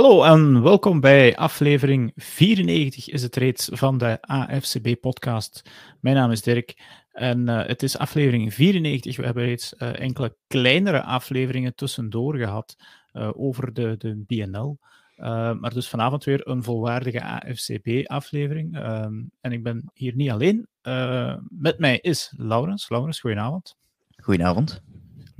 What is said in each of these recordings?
Hallo en welkom bij aflevering 94 is het reeds van de AFCB-podcast. Mijn naam is Dirk en uh, het is aflevering 94. We hebben reeds uh, enkele kleinere afleveringen tussendoor gehad uh, over de, de BNL. maar dus vanavond weer een volwaardige AFCB-aflevering. en ik ben hier niet alleen. met mij is Laurens. Laurens, goedenavond. Goedenavond.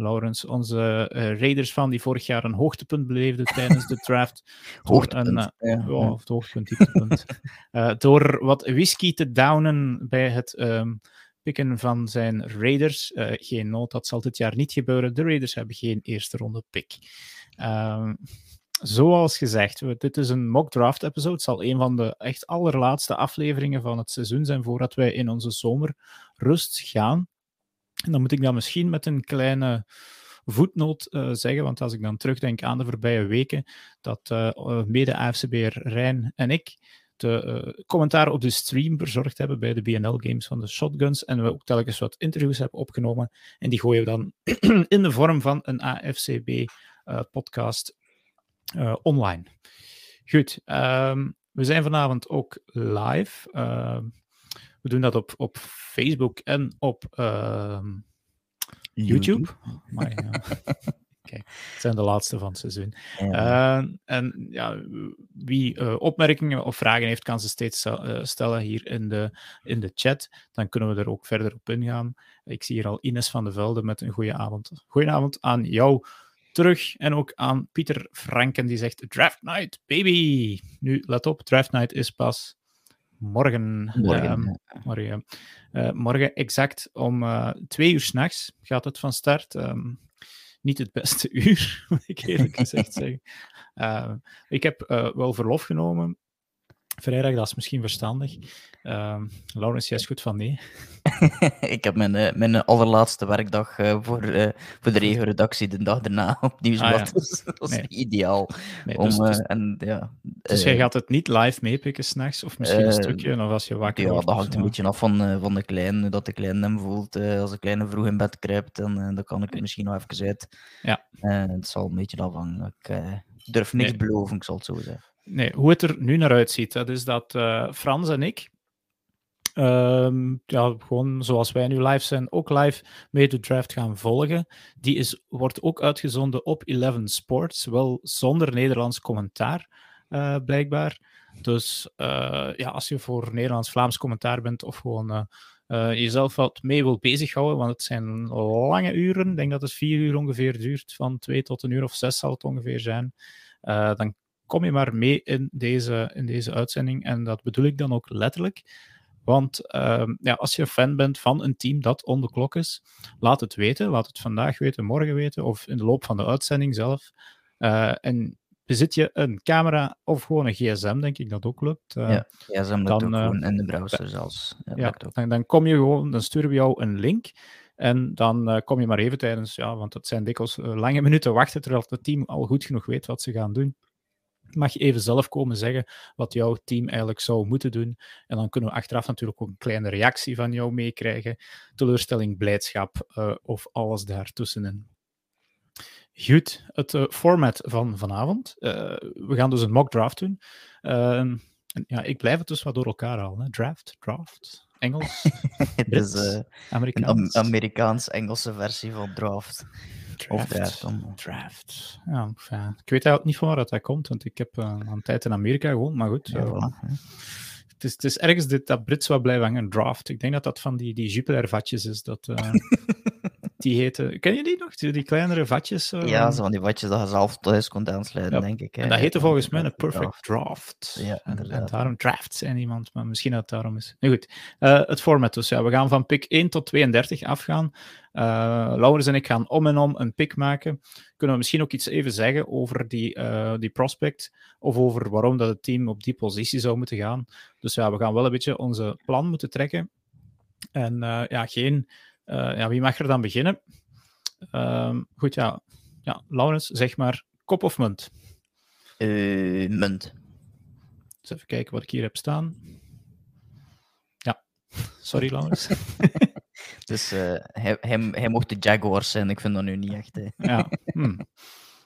Laurens, onze uh, Raiders van die vorig jaar een hoogtepunt beleefde tijdens de draft. hoogtepunt, een, uh, ja. Oh, het hoogtepunt, dieptepunt. uh, door wat whisky te downen bij het um, pikken van zijn Raiders. geen nood, dat zal dit jaar niet gebeuren. De Raiders hebben geen eerste ronde pick. Um, zoals gezegd, dit is een mock draft episode. Het zal een van de echt allerlaatste afleveringen van het seizoen zijn voordat wij in onze zomerrust gaan. En dan moet ik dat misschien met een kleine voetnoot uh, zeggen, want als ik dan terugdenk aan de voorbije weken, dat uh, mede AFCB'er Rijn en ik de uh, commentaar op de stream verzorgd hebben bij de BNL-games van de Shotguns en we ook telkens wat interviews hebben opgenomen en die gooien we dan in de vorm van een AFCB-podcast online. Goed, um, we zijn vanavond ook live. We doen dat op, op Facebook en op uh, YouTube. Maar, ja. Kijk, het zijn de laatste van het seizoen. Ja. Uh, en ja, wie uh, opmerkingen of vragen heeft, kan ze steeds uh, stellen hier in de, in de chat. Dan kunnen we er ook verder op ingaan. Ik zie hier al Ines van de Velde met een goede avond. Goedenavond aan jou terug. En ook aan Pieter Franken, die zegt Draft Night, baby! Nu, let op, Draft Night is pas morgen. Morgen, um, morgen, uh, morgen exact om uh, twee uur s'nachts gaat het van start. Um, niet het beste uur, moet ik eerlijk gezegd zeggen. Uh, ik heb wel verlof genomen Vrijdag, dat is misschien verstandig. Uh, Laurens, jij is goed van nee. ik heb mijn, uh, mijn allerlaatste werkdag uh, voor, uh, voor de regio-redactie de dag daarna op Nieuwsblad. Ah, ja. dus dat is nee. ideaal. Nee, om, dus, en, ja, dus jij gaat het niet live meepikken s'nachts? Of misschien een stukje, of als je wakker wordt? Ja, dat hangt een beetje af van, van de kleine, dat de kleine hem voelt. als de kleine vroeg in bed kruipt, dan, dan kan ik er misschien nog even uit. Ja. het zal een beetje afhangen. Ik durf niks nee. beloven, ik zal het zo zeggen. Nee, hoe het er nu naar uitziet, dat is dat uh, Frans en ik, uh, ja, gewoon zoals wij nu live zijn, ook live mee de draft gaan volgen. Die is, wordt ook uitgezonden op Eleven Sports, wel zonder Nederlands commentaar, uh, blijkbaar. Dus uh, ja, als je voor Nederlands-Vlaams commentaar bent of gewoon jezelf wat mee wilt bezighouden, want het zijn lange uren, ik denk dat het vier uur ongeveer duurt, van twee tot een uur of zes zal het ongeveer zijn. dan kom je maar mee in deze, in deze uitzending. En dat bedoel ik dan ook letterlijk. Want uh, ja, als je fan bent van een team dat on the klok is, laat het weten. Laat het vandaag weten, morgen weten of in de loop van de uitzending zelf. Uh, en bezit je een camera of gewoon een gsm, denk ik dat ook lukt. Uh, ja, gsm dan, ook gewoon in de browser zelfs. Ja, ja dan, dan, kom je gewoon, dan sturen we jou een link. En dan kom je maar even tijdens, ja, want het zijn dikwijls lange minuten wachten terwijl het team al goed genoeg weet wat ze gaan doen mag je even zelf komen zeggen wat jouw team eigenlijk zou moeten doen. En dan kunnen we achteraf natuurlijk ook een kleine reactie van jou meekrijgen. Teleurstelling, blijdschap uh, of alles daartussenin. Goed, het uh, format van vanavond. Uh, we gaan dus een mock draft doen. Ehm, ja, ik blijf het dus wat door elkaar halen. Draft, draft, Engels, Brits, dus, Amerikaans. Een Amerikaans-Engelse versie van draft. Draft. Of draft. Ja, ik weet eigenlijk niet van waar dat komt, want ik heb uh, een tijd in Amerika gewoond, maar goed. Ja, uh, het, is, het is ergens dit, dat Brits wat blijven hangen, draft. Ik denk dat dat van die, die Jupiler-vatjes is. Dat, uh, die heten... Ken je die nog? Die, die kleinere vatjes? Uh, ja, zo van die vatjes dat je zelf thuis kon aansluiten, ja. denk ik. Hè. En dat heette volgens mij een perfect draft. Ja, en, en, daarom draft zijn iemand, maar misschien dat het daarom is. Nu goed, uh, het format dus. Ja, we gaan van pick 1 tot 32 afgaan. Uh, Laurens en ik gaan om en om een pick maken. Kunnen we misschien ook iets even zeggen over die, uh, die prospect of over waarom dat het team op die positie zou moeten gaan. Dus ja, we gaan wel een beetje onze plan moeten trekken. En ja, geen... ja, wie mag er dan beginnen? Ehm, goed, ja. ja. Laurens, zeg maar kop of munt? munt. Dus even kijken wat ik hier heb staan. Ja, sorry Laurens. Dus uh, hij, hij, hij mocht de Jaguars zijn. Ik vind dat nu niet echt. Hè. Ja. Hm.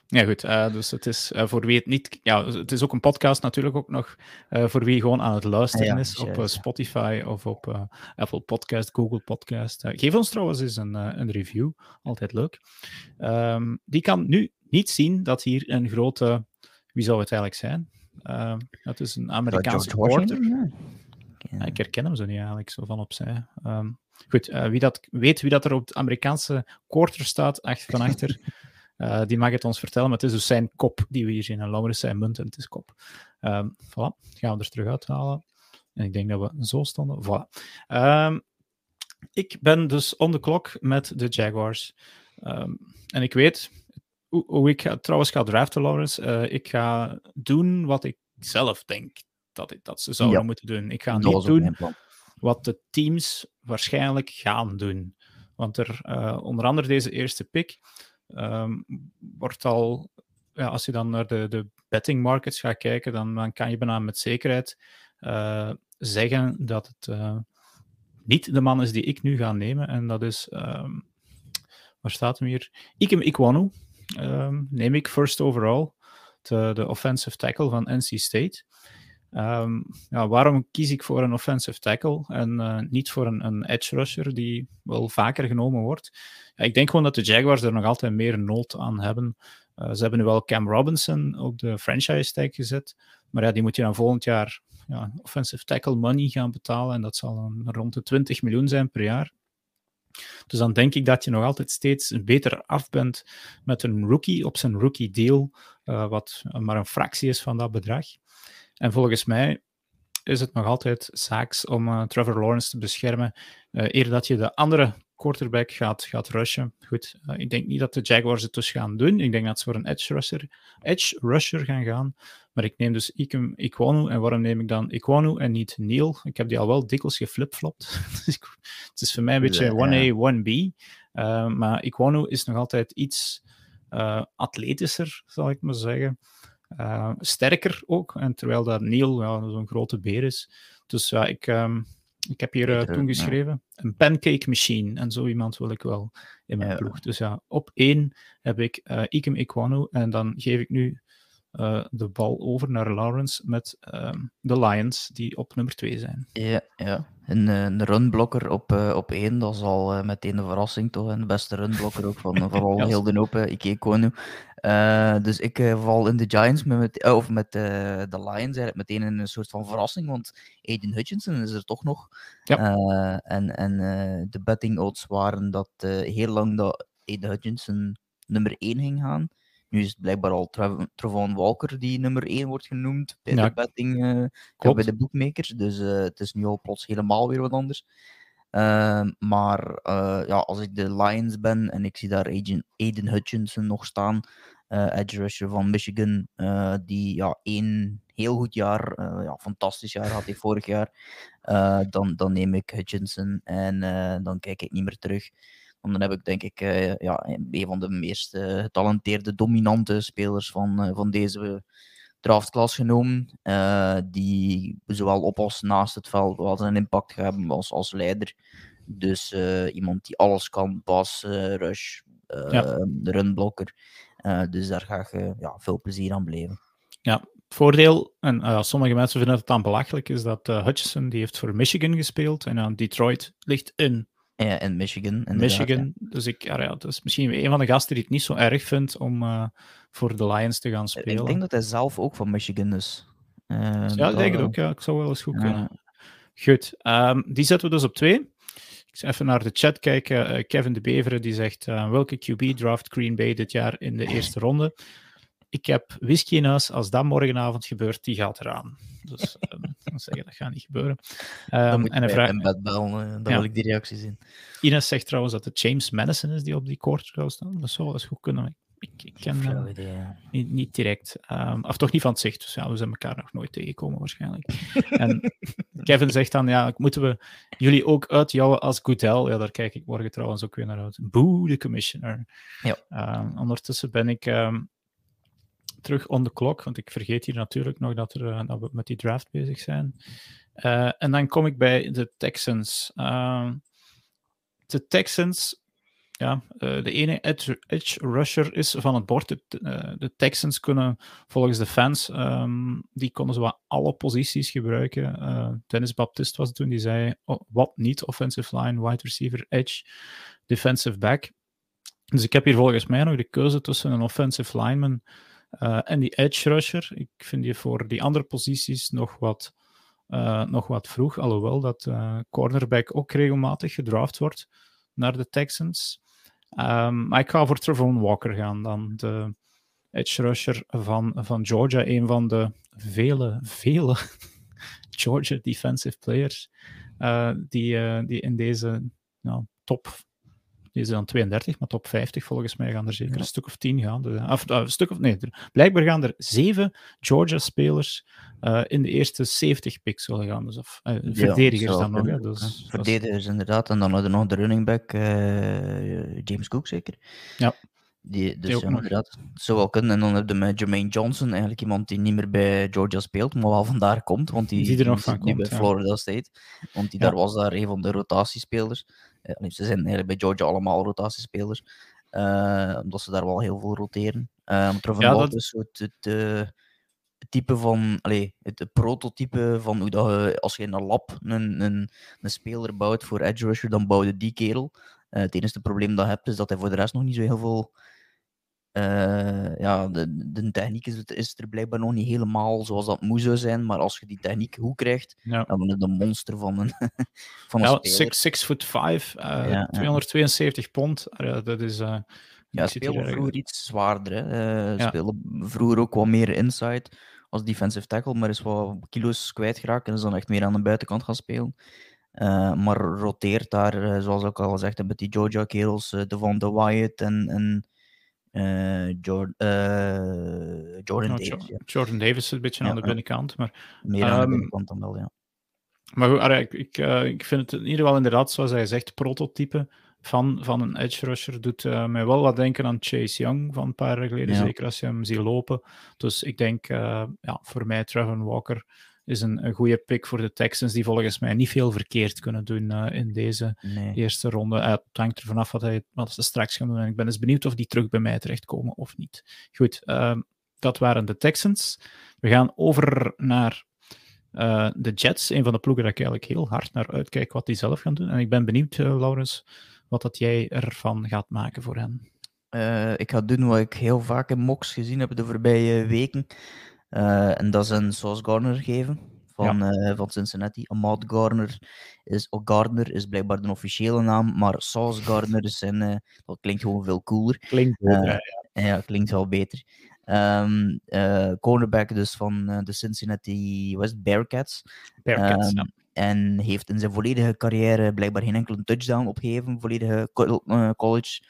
Ja, goed. Uh, dus het is uh, voor wie het niet. Ja, het is ook een podcast natuurlijk ook nog. Uh, voor wie gewoon aan het luisteren ja, is op Spotify of op Apple Podcast, Google Podcast. geef ons trouwens eens een, een review. Altijd leuk. Um, die kan nu niet zien dat hier een grote. Wie zou het eigenlijk zijn? Uh, dat is een Amerikaanse supporter. Ja. ik herken hem zo niet eigenlijk, zo van opzij. Um, goed, wie dat weet wie dat er op het Amerikaanse quarter staat, achter, van achter, uh, die mag het ons vertellen. Maar het is dus zijn kop die we hier zien. En Laurens zijn munt en het is kop. Um, voilà, gaan we er terug uithalen. En ik denk dat we zo stonden. Voilà. Um, ik ben dus on the clock met de Jaguars. en ik weet, hoe ik ga, trouwens ga draften, Lawrence. Uh, ik ga doen wat ik zelf denk dat, ik, dat ze zouden moeten doen. Ik ga niet doen wat de teams waarschijnlijk gaan doen. Want er, uh, onder andere deze eerste pick, um, wordt al, ja, als je dan naar de, de betting markets gaat kijken, dan, dan kan je bijna met zekerheid uh, zeggen dat het niet de man is die ik nu ga nemen. En dat is, um, waar staat hem hier? Ikem Ikwanu um, neem ik first overall, de, de offensive tackle van NC State. Um, ja, waarom kies ik voor een offensive tackle en uh, niet voor een, een, edge rusher die wel vaker genomen wordt? Ja, ik denk gewoon dat de Jaguars er nog altijd meer nood aan hebben. Uh, ze hebben nu wel Cam Robinson op de franchise tag gezet, maar ja, die moet je dan volgend jaar ja, offensive tackle money gaan betalen en dat zal rond de 20 miljoen zijn per jaar. Dus dan denk ik dat je nog altijd steeds beter af bent met een rookie op zijn rookie deal, uh, wat maar een fractie is van dat bedrag. En volgens mij is het nog altijd zaaks om uh, Trevor Lawrence te beschermen, uh, eer dat je de andere quarterback gaat, gaat rushen. Goed, uh, ik denk niet dat de Jaguars het dus gaan doen. Ik denk dat ze voor een edge rusher, edge rusher gaan gaan. Maar ik neem dus Ikem Iquanu. En waarom neem ik dan Iquanu en niet Neil? Ik heb die al wel dikwijls geflipflopt. Dus het is voor mij een beetje 1A, 1B. Uh, maar Iquanu is nog altijd iets atletischer, zal ik maar zeggen. Uh, sterker ook. En terwijl dat Neil ja, zo'n grote beer is. Dus ja, ik, um, ik heb hier uh, toen geschreven: een pancake machine. En zo iemand wil ik wel in mijn ja. ploeg. Dus ja, op één heb ik uh, Ikem Iquanu. En dan geef ik nu uh, de bal over naar Lawrence met um, de Lions, die op nummer 2 zijn. Ja, ja. Een, een runblokker op, uh, op één, dat is al uh, meteen een verrassing, toch? En de beste runblokker ook van, van al heel de open Ikekonu. dus ik val in de Giants met, met, of met de Lions eigenlijk meteen in een soort van verrassing, want Aiden Hutchinson is er toch nog. Ja. en en de betting odds waren dat heel lang dat Aiden Hutchinson nummer 1 ging gaan. Nu is het blijkbaar al Travon Walker die nummer 1 wordt genoemd bij ja, de betting, uh, bij de bookmakers. Dus uh, het is nu al plots helemaal weer wat anders. Uh, maar uh, ja, als ik de Lions ben en ik zie daar Aiden, Aiden Hutchinson nog staan, edge rusher van Michigan, die ja, één heel goed jaar, ja, fantastisch jaar had hij vorig jaar, dan, dan neem ik Hutchinson en dan kijk ik niet meer terug. Want dan heb ik denk ik uh, ja, een van de meest uh, getalenteerde, dominante spelers van, uh, van deze draftklas genomen. die zowel op als naast het veld wel een impact hebben als, als leider. Dus iemand die alles kan, pas, rush, ja. runblokker. dus daar ga ik ja, veel plezier aan beleven. Ja, voordeel, en sommige mensen vinden het dan belachelijk, is dat Hutchison die heeft voor Michigan gespeeld en aan Detroit ligt in ja, in Michigan. Michigan. Dus ik, ja, dat is misschien een van de gasten die het niet zo erg vindt om uh, voor de Lions te gaan spelen. Ik denk dat hij zelf ook van Michigan is. Uh, ja, ik denk het ook. Ja. Ik zou wel eens goed kunnen. Goed, um, die zetten we dus op twee. Ik ga even naar de chat kijken. Uh, Kevin de Beveren die zegt: welke QB draft Green Bay dit jaar in de eerste ronde? Ik heb whisky in huis. Als dat morgenavond gebeurt, die gaat eraan. Dus um, dan zeggen, dat gaat niet gebeuren. Um, en een vraag... bed bellen, dan ja. wil ik die reacties zien. Ines zegt trouwens dat het James Madison is die op die koord zou staan. Dat zou wel eens goed kunnen. Ik, ik ken hem niet, niet, direct. Um, of toch niet van het zicht. Dus ja, we zijn elkaar nog nooit tegengekomen waarschijnlijk. en Kevin zegt dan, ja, moeten we jullie ook uitjouwen als Goodell? Ja, daar kijk ik morgen trouwens ook weer naar uit. Boe, de commissioner. Ja. ondertussen ben ik terug on the clock, want ik vergeet hier natuurlijk nog dat, er, eh, dat we met die draft bezig zijn. Uh, en dan kom ik bij de Texans. Uh, de Texans, ja, uh, de ene edge, rusher is van het bord. De, de Texans kunnen volgens de fans, um, die konden zo alle posities gebruiken. Dennis Baptist was toen, die zei, oh, wat niet, offensive line, wide receiver, edge, defensive back. Dus ik heb hier volgens mij nog de keuze tussen een offensive lineman en die edge rusher. Ik vind die voor die andere posities nog wat, nog wat vroeg, alhoewel dat cornerback ook regelmatig gedraft wordt naar de Texans. Um, maar ik ga voor Trevon Walker gaan dan. De edge rusher van, van Georgia. Een van de vele, vele Georgia defensive players die, die in deze nou, top deze dan 32, maar top 50 volgens mij gaan er zeker een stuk of 10 gaan. Dus, of, uh, een stuk of nee, blijkbaar gaan er zeven Georgia-spelers uh, in de eerste 70 picks zullen gaan. Dus, of, uh, verdedigers ja, dan nog. Hè, dus, verdedigers inderdaad. En dan hadden we nog de running back James Cook zeker. Ja. Die, dus ja, inderdaad, dat zou wel kunnen. En dan heb je met Jermaine Johnson, eigenlijk iemand die niet meer bij Georgia speelt, maar wel vandaar komt, want die, die er nog van komt, bij ja. Florida State. Want die daar was daar een van de rotatiespelers. Uh, ze zijn eigenlijk bij Georgia allemaal rotatiespelers, uh, omdat ze daar wel heel veel roteren. Uh, ja, dat is het, het, het, type van, allez, het, prototype van hoe dat je, als je in een lab een, een, een speler bouwt voor edge rusher, dan bouw je die kerel. het enige probleem dat je hebt, is dat hij voor de rest nog niet zo heel veel uh, ja, de, de techniek is, is, er blijkbaar nog niet helemaal zoals dat moest zijn, maar als je die techniek goed krijgt, ja. dan is het een monster van een, van een ja, 6 six foot 5, uh, ja, 272 pond. Uh, dat is. Uh, ja, spelen vroeger iets zwaarder. Hè. Spelen vroeger ook wat meer inside als defensive tackle, maar is wat kilo's kwijtgeraakt en is dan echt meer aan de buitenkant gaan spelen. Maar roteert daar, zoals ik al gezegd heb, met die Georgia kerels, de Van de Wyatt en, en uh, Jordan, uh, Jordan Davis. Ja. Jordan Davis is een beetje ja, aan de binnenkant. Maar, meer aan de binnenkant dan wel, ja. Maar goed, ik, ik, uh, ik vind het in ieder geval inderdaad, zoals hij zegt, prototype van, van een edge rusher. Doet mij wel wat denken aan Chase Young van een paar jaar geleden, ja. zeker als je hem ziet lopen. Dus ik denk, ja, voor mij Trevor Walker is een, een goede pick voor de Texans, die volgens mij niet veel verkeerd kunnen doen uh, in deze nee. eerste ronde. Uh, het hangt er vanaf wat, hij, wat ze straks gaan doen. En ik ben eens benieuwd of die terug bij mij terechtkomen of niet. Goed, uh, dat waren de Texans. We gaan over naar uh, de Jets, een van de ploegen dat ik eigenlijk heel hard naar uitkijk wat die zelf gaan doen. En ik ben benieuwd, Laurens, wat dat jij ervan gaat maken voor hen. ik ga doen wat ik heel vaak in mocks gezien heb de voorbije weken. Uh, en dat is een Sauce Gardner geven van, ja. uh, van Cincinnati. Ahmad Gardner is, oh, Gardner is blijkbaar de officiële naam, maar Sauce Gardner is zijn, uh, dat klinkt gewoon veel cooler. Klinkt beter, ja, ja. klinkt wel beter. Um, cornerback dus van de Cincinnati West Bearcats. Bearcats um, ja. En heeft in zijn volledige carrière blijkbaar geen enkele touchdown opgegeven, volledige college.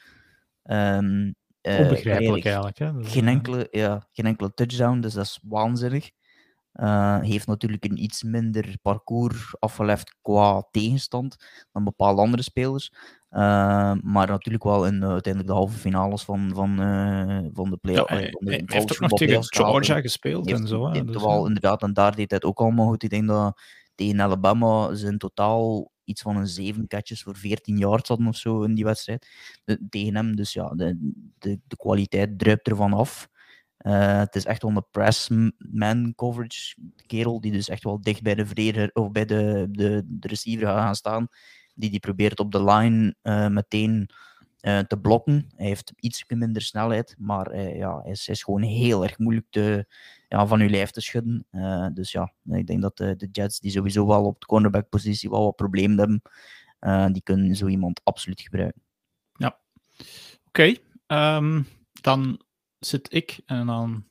Um, uh, Onbegrijpelijk eigenlijk. Hè? Geen, enkele, ja, geen enkele touchdown, dus dat is waanzinnig. Uh, heeft natuurlijk een iets minder parcours afgelegd qua tegenstand dan bepaalde andere spelers. Uh, maar natuurlijk wel in uh, uiteindelijk de halve finales van, van, van de play ja, hij, heeft ook nog tegen Georgia gespeeld en zo. Heeft dus, inderdaad, en daar deed hij het ook allemaal goed. Ik denk dat tegen Alabama ze in totaal iets van een zeven catches voor 14 yards hadden of zo in die wedstrijd. De, tegen hem, dus ja, de, de, de kwaliteit druipt ervan af. Uh, het is echt wel een press-man coverage kerel, die dus echt wel dicht bij de verdediger of bij de, de, de receiver gaat staan. Die die probeert op de line uh, meteen uh, te blokken. Hij heeft iets minder snelheid, maar ja, is, hij is gewoon heel erg moeilijk te, ja, van uw lijf te schudden. Uh, dus ja, ik denk dat de, Jets, die sowieso wel op de cornerback-positie wel wat problemen hebben, uh, die kunnen zo iemand absoluut gebruiken. Ja, oké. Um, dan zit ik en dan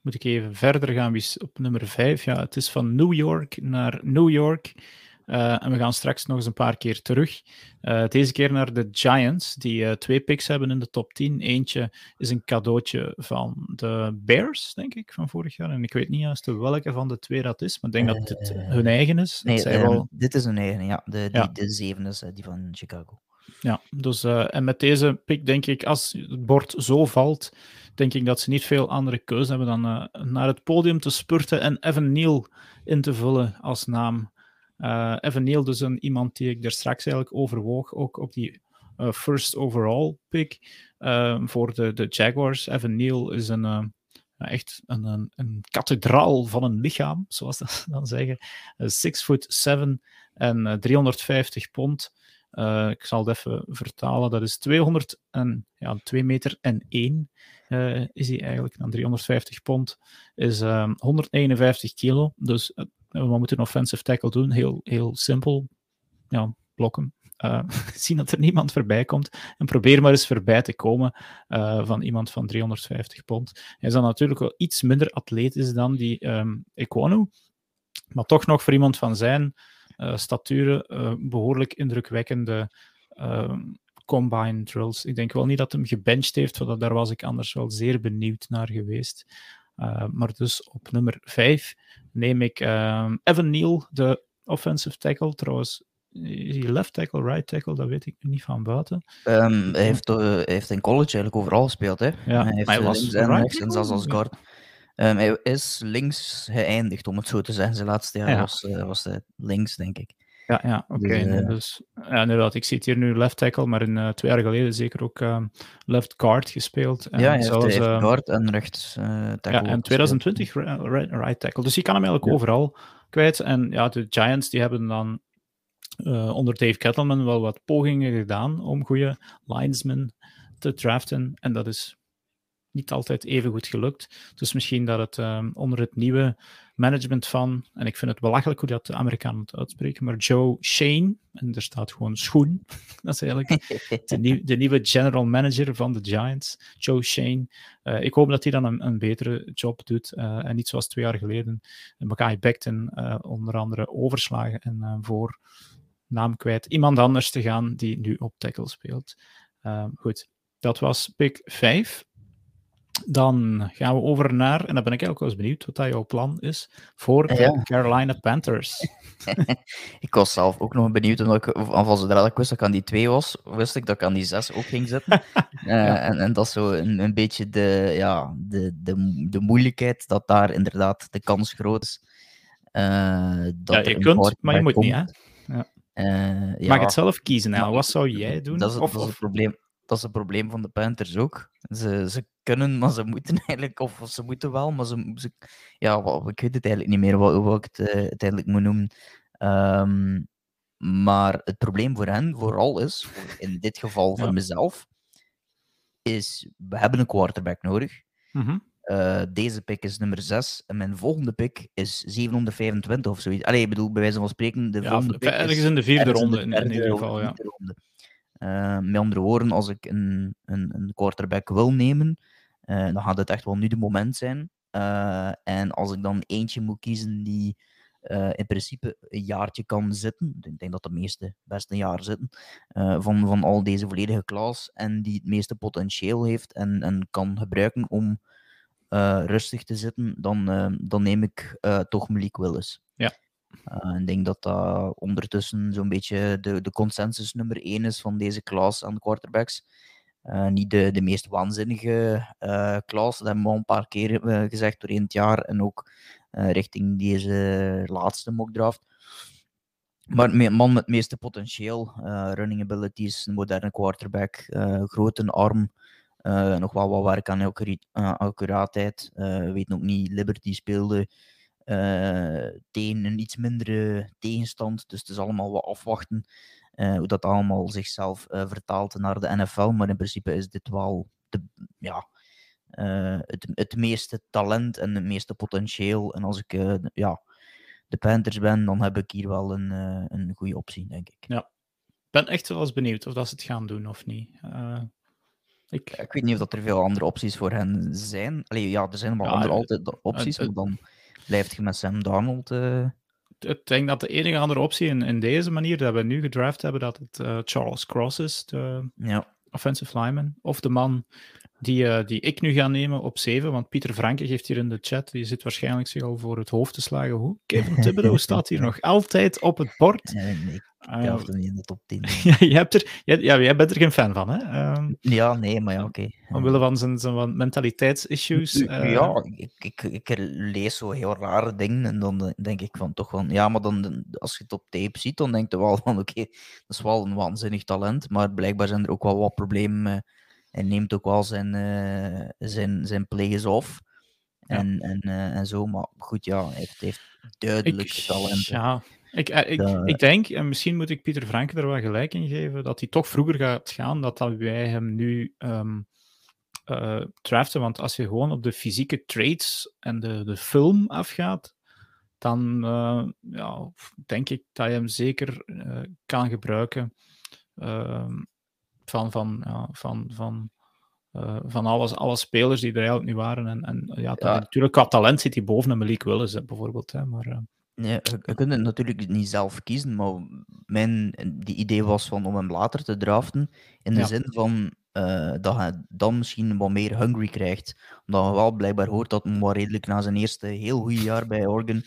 moet ik even verder gaan. Op nummer 5? Ja, het is van New York naar New York. Uh, en we gaan straks nog eens een paar keer terug. Uh, deze keer naar de Giants, die uh, twee picks hebben in de top 10. Eentje is een cadeautje van de Bears, denk ik, van vorig jaar. En ik weet niet juist welke van de twee dat is, maar ik denk dat het hun eigen is. Nee, wel... dit is hun eigen, ja. De, die, ja. de zeven is die van Chicago. Ja, dus, en met deze pick denk ik, als het bord zo valt, denk ik dat ze niet veel andere keuze hebben dan naar het podium te spurten en Evan Neal in te vullen als naam. Uh, Evan Neal, dus een, iemand die ik er straks eigenlijk overwoog, ook op die first overall pick voor de, de Jaguars. Evan Neal is een echt een, een, kathedraal van een lichaam, zoals dat dan zeggen. 6 foot 7 en 350 pond. Ik zal het even vertalen. Dat is 200 en, ja, 2 meter en 1 uh, is hij eigenlijk. Dan 350 pond is um, ehm, 151 kilo. Dus we moeten een offensive tackle doen. Heel, heel simpel. Ja, blokken. zien dat er niemand voorbij komt. En probeer maar eens voorbij te komen van iemand van 350 pond. Hij is dan natuurlijk wel iets minder atletisch dan die um. Maar toch nog voor iemand van zijn uh, staturen uh, behoorlijk indrukwekkende uh, combine drills. Ik denk wel niet dat hem gebenched heeft, want daar was ik anders wel zeer benieuwd naar geweest. Uh, maar dus op nummer 5 neem ik ehm, Evan Neal, de offensive tackle. Trouwens, is hij left tackle, right tackle? Dat weet ik niet van buiten. Um, hij, heeft, uh, heeft in college eigenlijk overal gespeeld. Hè? Ja, hij heeft maar hij was links en rechts en zelfs als guard. Um, hij is links geëindigd, om het zo te zeggen. Zijn laatste jaar Ja. was, uh, was hij links, denk ik. Ja, ja oké. Dus, eh, dus, ja, inderdaad, ik zie het hier nu left tackle, maar in, eh, twee jaar geleden zeker ook ehm, left guard gespeeld. En ja, hij zelfs, heeft ehm, guard en rechts eh tackle. Ja, en gespeeld. 2020 ri- right, right tackle. Dus je kan hem eigenlijk Ja. overal kwijt. En ja, de Giants die hebben dan onder Dave Kettleman wel wat pogingen gedaan om goede linesmen te draften. En dat is niet altijd even goed gelukt. Dus misschien dat het ehm, onder het nieuwe management van, en ik vind het belachelijk hoe dat de Amerikanen het uitspreken, maar Joe Shane, en er staat gewoon schoen, dat is eigenlijk de, nieuw- de nieuwe general manager van de Giants, Joe Shane. Eh, ik hoop dat hij dan een, een betere job doet eh, en niet zoals twee jaar geleden. Mackay Becton eh, onder andere overslagen en voor naam kwijt iemand anders te gaan die nu op tackle speelt. Goed, dat was pick 5. Dan gaan we over naar, en dan ben ik ook wel eens benieuwd wat dat jouw plan is voor de Ja. Carolina Panthers. Ik was zelf ook nog benieuwd, omdat ik, of, of zodra ik wist dat ik aan die 2 was, wist ik dat ik aan die 6 ook ging zitten. Eh, en, en dat is zo een, een beetje de, ja, de, de, de moeilijkheid, dat daar inderdaad de kans groot is. eh, dat Ja, je kunt, maar je moet niet. Hè? Eh, Je mag ja, het zelf kiezen. Hè? Wat zou jij doen? Dat is, of, dat, is het probleem, dat is het probleem van de Panthers ook. Ze, ze kunnen, maar ze moeten eigenlijk, of ze moeten wel, maar ze, ze ja, wel, ik weet het eigenlijk niet meer wat, hoe ik het eh, uiteindelijk moet noemen. Ehm, maar het probleem voor hen vooral is, in dit geval voor Ja. mezelf, is we hebben een quarterback nodig. Mhm. Eh, deze pick is nummer 6 en mijn volgende pick is 725 of zoiets. Allee, ik bedoel, bij wijze van spreken, de Ja, volgende pick ergens is in de vierde ronde de in, in ieder geval. Ja. ronde. Eh, met andere woorden, als ik een, een, een quarterback wil nemen, eh, dan gaat het echt wel nu de moment zijn. Eh, en als ik dan eentje moet kiezen die in principe een jaartje kan zitten, ik denk dat de meeste best een jaar zitten, van, van al deze volledige klas en die het meeste potentieel heeft en, en kan gebruiken om rustig te zitten, dan, dan neem ik toch Malik Willis. Ja. Eh, ik denk dat dat ondertussen zo'n beetje de, de consensus nummer één is van deze klas aan quarterbacks. Eh, niet de, de meest waanzinnige eh klas, dat hebben we al een paar keer eh, gezegd door het jaar en ook eh, richting deze laatste mockdraft. Maar me- man met het meeste potentieel, eh, running abilities, een moderne quarterback, eh, grote arm, eh, nog wel wat werk aan accura- eh, accuraatheid. Eh weet nog niet, Liberty speelde eh, tegen een iets mindere tegenstand, dus het is allemaal wat afwachten eh, hoe dat allemaal zichzelf eh, vertaalt naar de NFL. Maar in principe is dit wel de, ja, eh, het, het meeste talent en het meeste potentieel. En als ik eh, ja, de Panthers ben, dan heb ik hier wel een, eh, een goede optie, denk ik. Ik ben echt wel eens benieuwd of dat ze het gaan doen of niet. Eh, ik, Ik weet niet of dat er veel andere opties voor hen zijn. Allee, ja, er zijn wel Ja, andere eh, altijd opties, maar dan blijft je met Sam Darnold. eh, ik denk dat de enige andere optie in, in deze manier dat we nu gedraft hebben, dat het eh, Charles Cross is, de ja. offensive lineman. Of de man die, eh, die ik nu ga nemen op 7, want Pieter Franke geeft hier in de chat, die zit waarschijnlijk zich al voor het hoofd te slagen. Hoe? Kevin Thibodeau staat hier nog altijd op het bord. Ik Ik draft hem niet in de top 10. ja, je hebt er, ja, jij bent er geen fan van, hè? Um, ja, nee, maar ja, oké. Okay. Omwille van zijn, zijn mentaliteitsissues. Uh... Ja, ik, ik, ik lees zo heel rare dingen en dan denk ik van toch van... Ja, maar dan, als je het op tape ziet, dan denk je wel van oké, okay, dat is wel een waanzinnig talent, maar blijkbaar zijn er ook wel wat problemen. Hij neemt ook wel zijn, uh, zijn, zijn plays off. En, ja. en, uh, en zo, maar goed, ja, hij heeft, heeft duidelijk talent. Ja, ik, ik, ik, ik, denk, en misschien moet ik Pieter Franke er wel gelijk in geven, dat hij toch vroeger gaat gaan dat, dat wij hem nu um, uh, draften. Want als je gewoon op de fysieke traits en de, de film afgaat, dan uh, ja, denk ik dat je hem zeker uh, kan gebruiken. Uh, van, van, ja, van, van, van alles, alle spelers die er eigenlijk nu waren. En, en ja, ja. natuurlijk qua talent zit hij boven een Malik Willis bijvoorbeeld. Hè, maar, Nee, je, je kunt het natuurlijk niet zelf kiezen, maar mijn die idee was van om hem later te draften, in de Ja. zin van eh, dat hij dan misschien wat meer hungry krijgt. Omdat je wel blijkbaar hoort dat hij wel redelijk na zijn eerste heel goede jaar bij Oregon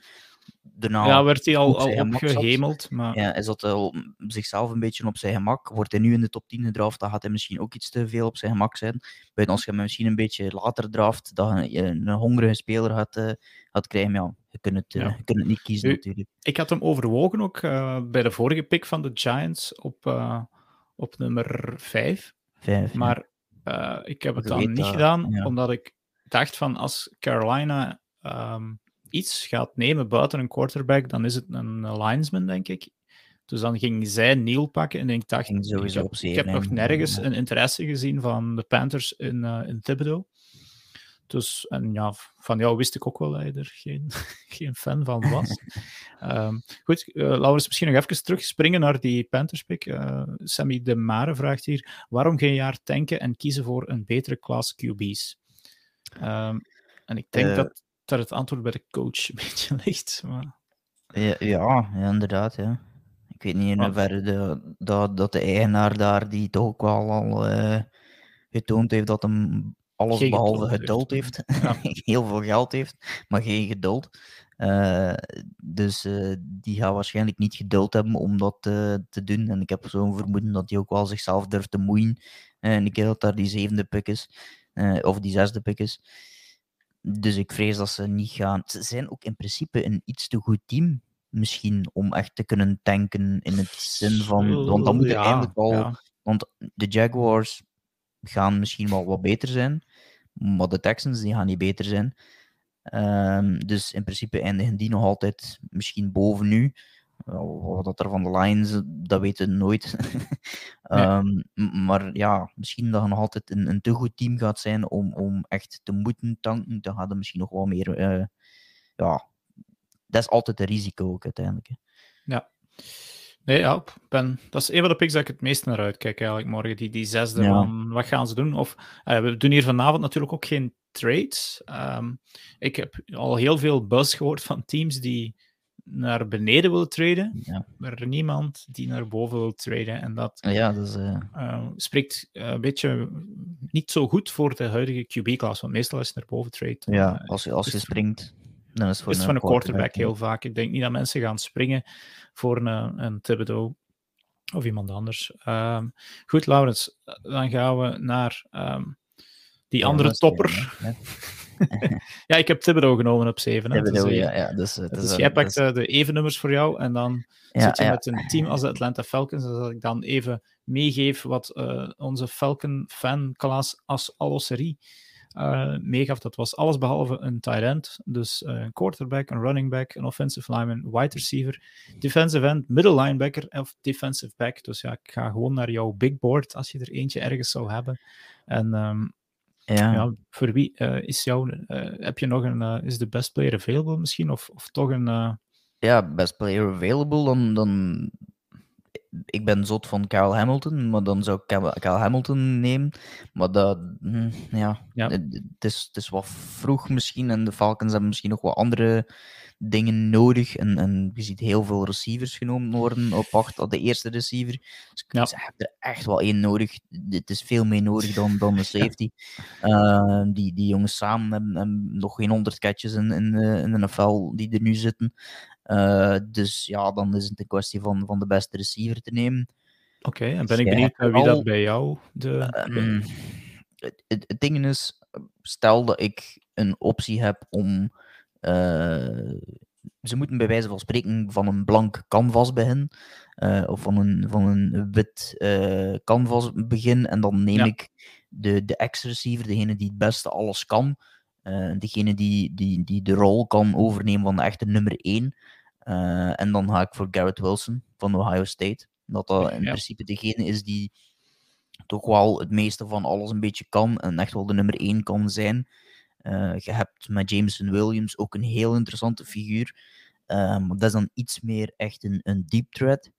daarna ja, werd hij al, al zat. opgehemeld. Maar Ja, hij zat al zichzelf een beetje op zijn gemak. Wordt hij nu in de top 10 gedraft, dan gaat hij misschien ook iets te veel op zijn gemak zijn. Buiten als je hem misschien een beetje later draft, dat je een hongerige speler gaat, eh, gaat krijgen. Ja, je kunt het, eh, Ja. je kunt het niet kiezen natuurlijk. ik had hem overwogen ook eh, bij de vorige pick van de Giants op, op nummer 5. Vijf, ja. Maar ik heb het dan niet dat, gedaan, omdat ik dacht van als Carolina ehm, iets gaat nemen buiten een quarterback, dan is het een linesman, denk ik. Dus dan ging zij Neil pakken en ik dacht, ik heb, ik heb nog nergens een interesse gezien van de Panthers in, eh in Thibodeau. Dus, en ja, van jou wist ik ook wel dat je er geen, geen fan van was. Ehm, goed, eh Laurens, misschien nog even terugspringen naar die Panthers pick. Eh, Sammy de Mare vraagt hier, waarom geen jaar tanken en kiezen voor een betere klas QB's? Ehm, en ik denk dat daar het antwoord bij de coach een beetje ligt. Maar... Ja, ja, inderdaad. Ja. Ik weet niet in hoeverre de, dat, dat de eigenaar daar, die toch ook wel al eh, getoond heeft dat hem alles Geen behalve geduld heeft, heeft. Ja. Heel veel geld heeft, maar geen geduld. Eh, dus eh, die gaat waarschijnlijk niet geduld hebben om dat te doen. En ik heb zo'n vermoeden dat hij ook wel zichzelf durft te moeien. En ik keer dat daar die zevende pick is, of die zesde pick is. Dus ik vrees dat ze niet gaan. Ze zijn ook in principe een iets te goed team, misschien, om echt te kunnen tanken in het zin van. Want dan moet er Ja, eigenlijk al. ja. Want de Jaguars gaan misschien wel wat beter zijn, maar de Texans die gaan niet beter zijn. Ehm, dus in principe eindigen die nog altijd misschien boven nu. Wat dat er van de Lions, dat weten we nooit. Ehm, maar ja, misschien dat je nog altijd een, een te goed team gaat zijn om, om echt te moeten tanken. Dan gaat er misschien nog wel meer. eh, ja, dat is altijd een risico ook uiteindelijk. hè. Nee, ja, ben, dat is een van de picks dat ik het meest naar uitkijk eigenlijk morgen. Die, die zesde Ja. van wat gaan ze doen? Of, eh, we doen hier vanavond natuurlijk ook geen trades. Ehm, ik heb al heel veel buzz gehoord van teams die naar beneden willen traden, Ja, maar niemand die naar boven wil traden. En dat ja dat is. eh, eh, spreekt eh, een beetje niet zo goed voor de huidige QB-klas, want meestal als je naar boven trade, ja, als je, als je is- springt, dan is het voor is een, van een quarterback heel vaak. Ik denk niet dat mensen gaan springen voor een, een Thibodeau of iemand anders. Ehm, goed, Laurens, dan gaan we naar ehm, die Ja, andere is- topper. Ja, ik heb Thibodeau genomen op 7. ja, bedoel, ja, ja, dus, Dus is jij pakt eh, de even nummers voor jou en dan ja, zit je ja, met een team als de Atlanta Falcons. Dus dat ik dan even meegeef wat onze Falcon-fan-klas als allosserie eh meegaf. Dat was alles behalve een tight end. Dus een quarterback, een running back, een offensive lineman, wide receiver, defensive end, middle linebacker of defensive back. Dus ja, ik ga gewoon naar jouw big board als je er eentje ergens zou hebben. En ehm, ja. ja, voor wie eh, is jouw, eh, heb je nog een, eh, is de best player available misschien? Of, of toch een, Ja, best player available, dan, dan... Ik ben zot van Kyle Hamilton, maar dan zou ik Kyle Hamilton nemen. Maar dat... hm, Ja, Ja. Het, het is, het is wat vroeg misschien en de Falcons hebben misschien nog wat andere dingen nodig. En, en je ziet heel veel receivers genomen worden op acht, de eerste receiver. Dus Ja. ze hebben er echt wel één nodig. Het is veel meer nodig dan, dan de safety. Eh, die, die jongens samen hebben, hebben nog geen honderd catches in, in, de, in de NFL die er nu zitten. dus ja, dan is het een kwestie van, van de beste receiver te nemen. Oké, en ben ik benieuwd naar wie dat bij jou de... Um, het, het, het ding is, stel dat ik een optie heb om ze moeten bij wijze van spreken van een blank canvas beginnen. Uh, of van een, van een wit uh, canvas beginnen. En dan neem ik de, de ex-receiver, degene die het beste alles kan. Uh, degene die, die, die de rol kan overnemen van de echte nummer 1. en dan ga ik voor Garrett Wilson van Ohio State. Dat dat in principe degene is die toch wel het meeste van alles een beetje kan. En echt wel de nummer 1 kan zijn. Uh, je hebt met Jameson Williams ook een heel interessante figuur. Um, dat is dan iets meer echt een, een deep threat.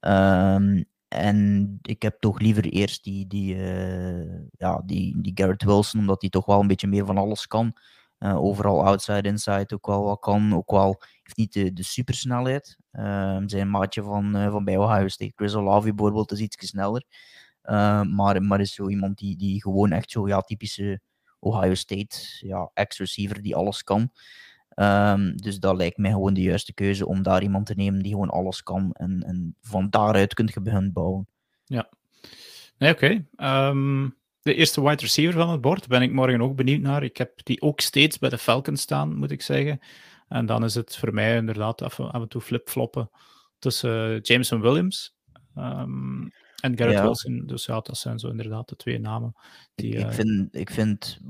Um, en ik heb toch liever eerst die, die, uh, ja, die, die Garrett Wilson, omdat hij toch wel een beetje meer van alles kan. Uh, overal outside, inside ook wel wat kan. Ook wel heeft niet de, de supersnelheid. Uh, zijn maatje van, van bij Ohio State, Chris Olave bijvoorbeeld, is iets sneller. maar, maar is zo iemand die, die gewoon echt zo ja, typische Ohio State ja, ex-receiver die alles kan. Um, dus dat lijkt mij gewoon de juiste keuze om daar iemand te nemen die gewoon alles kan. En, en van daaruit kun je beginnen bouwen. Ja, nee, oké. Ehm, de eerste wide receiver van het bord ben ik morgen ook benieuwd naar. Ik heb die ook steeds bij de Falcons staan, moet ik zeggen. En dan is het voor mij inderdaad af, en toe flip-floppen tussen Jameson Williams um, en Garrett Wilson. Dus ja, dat zijn zo inderdaad de twee namen. Die, ik, ik, uh... vind, ik vind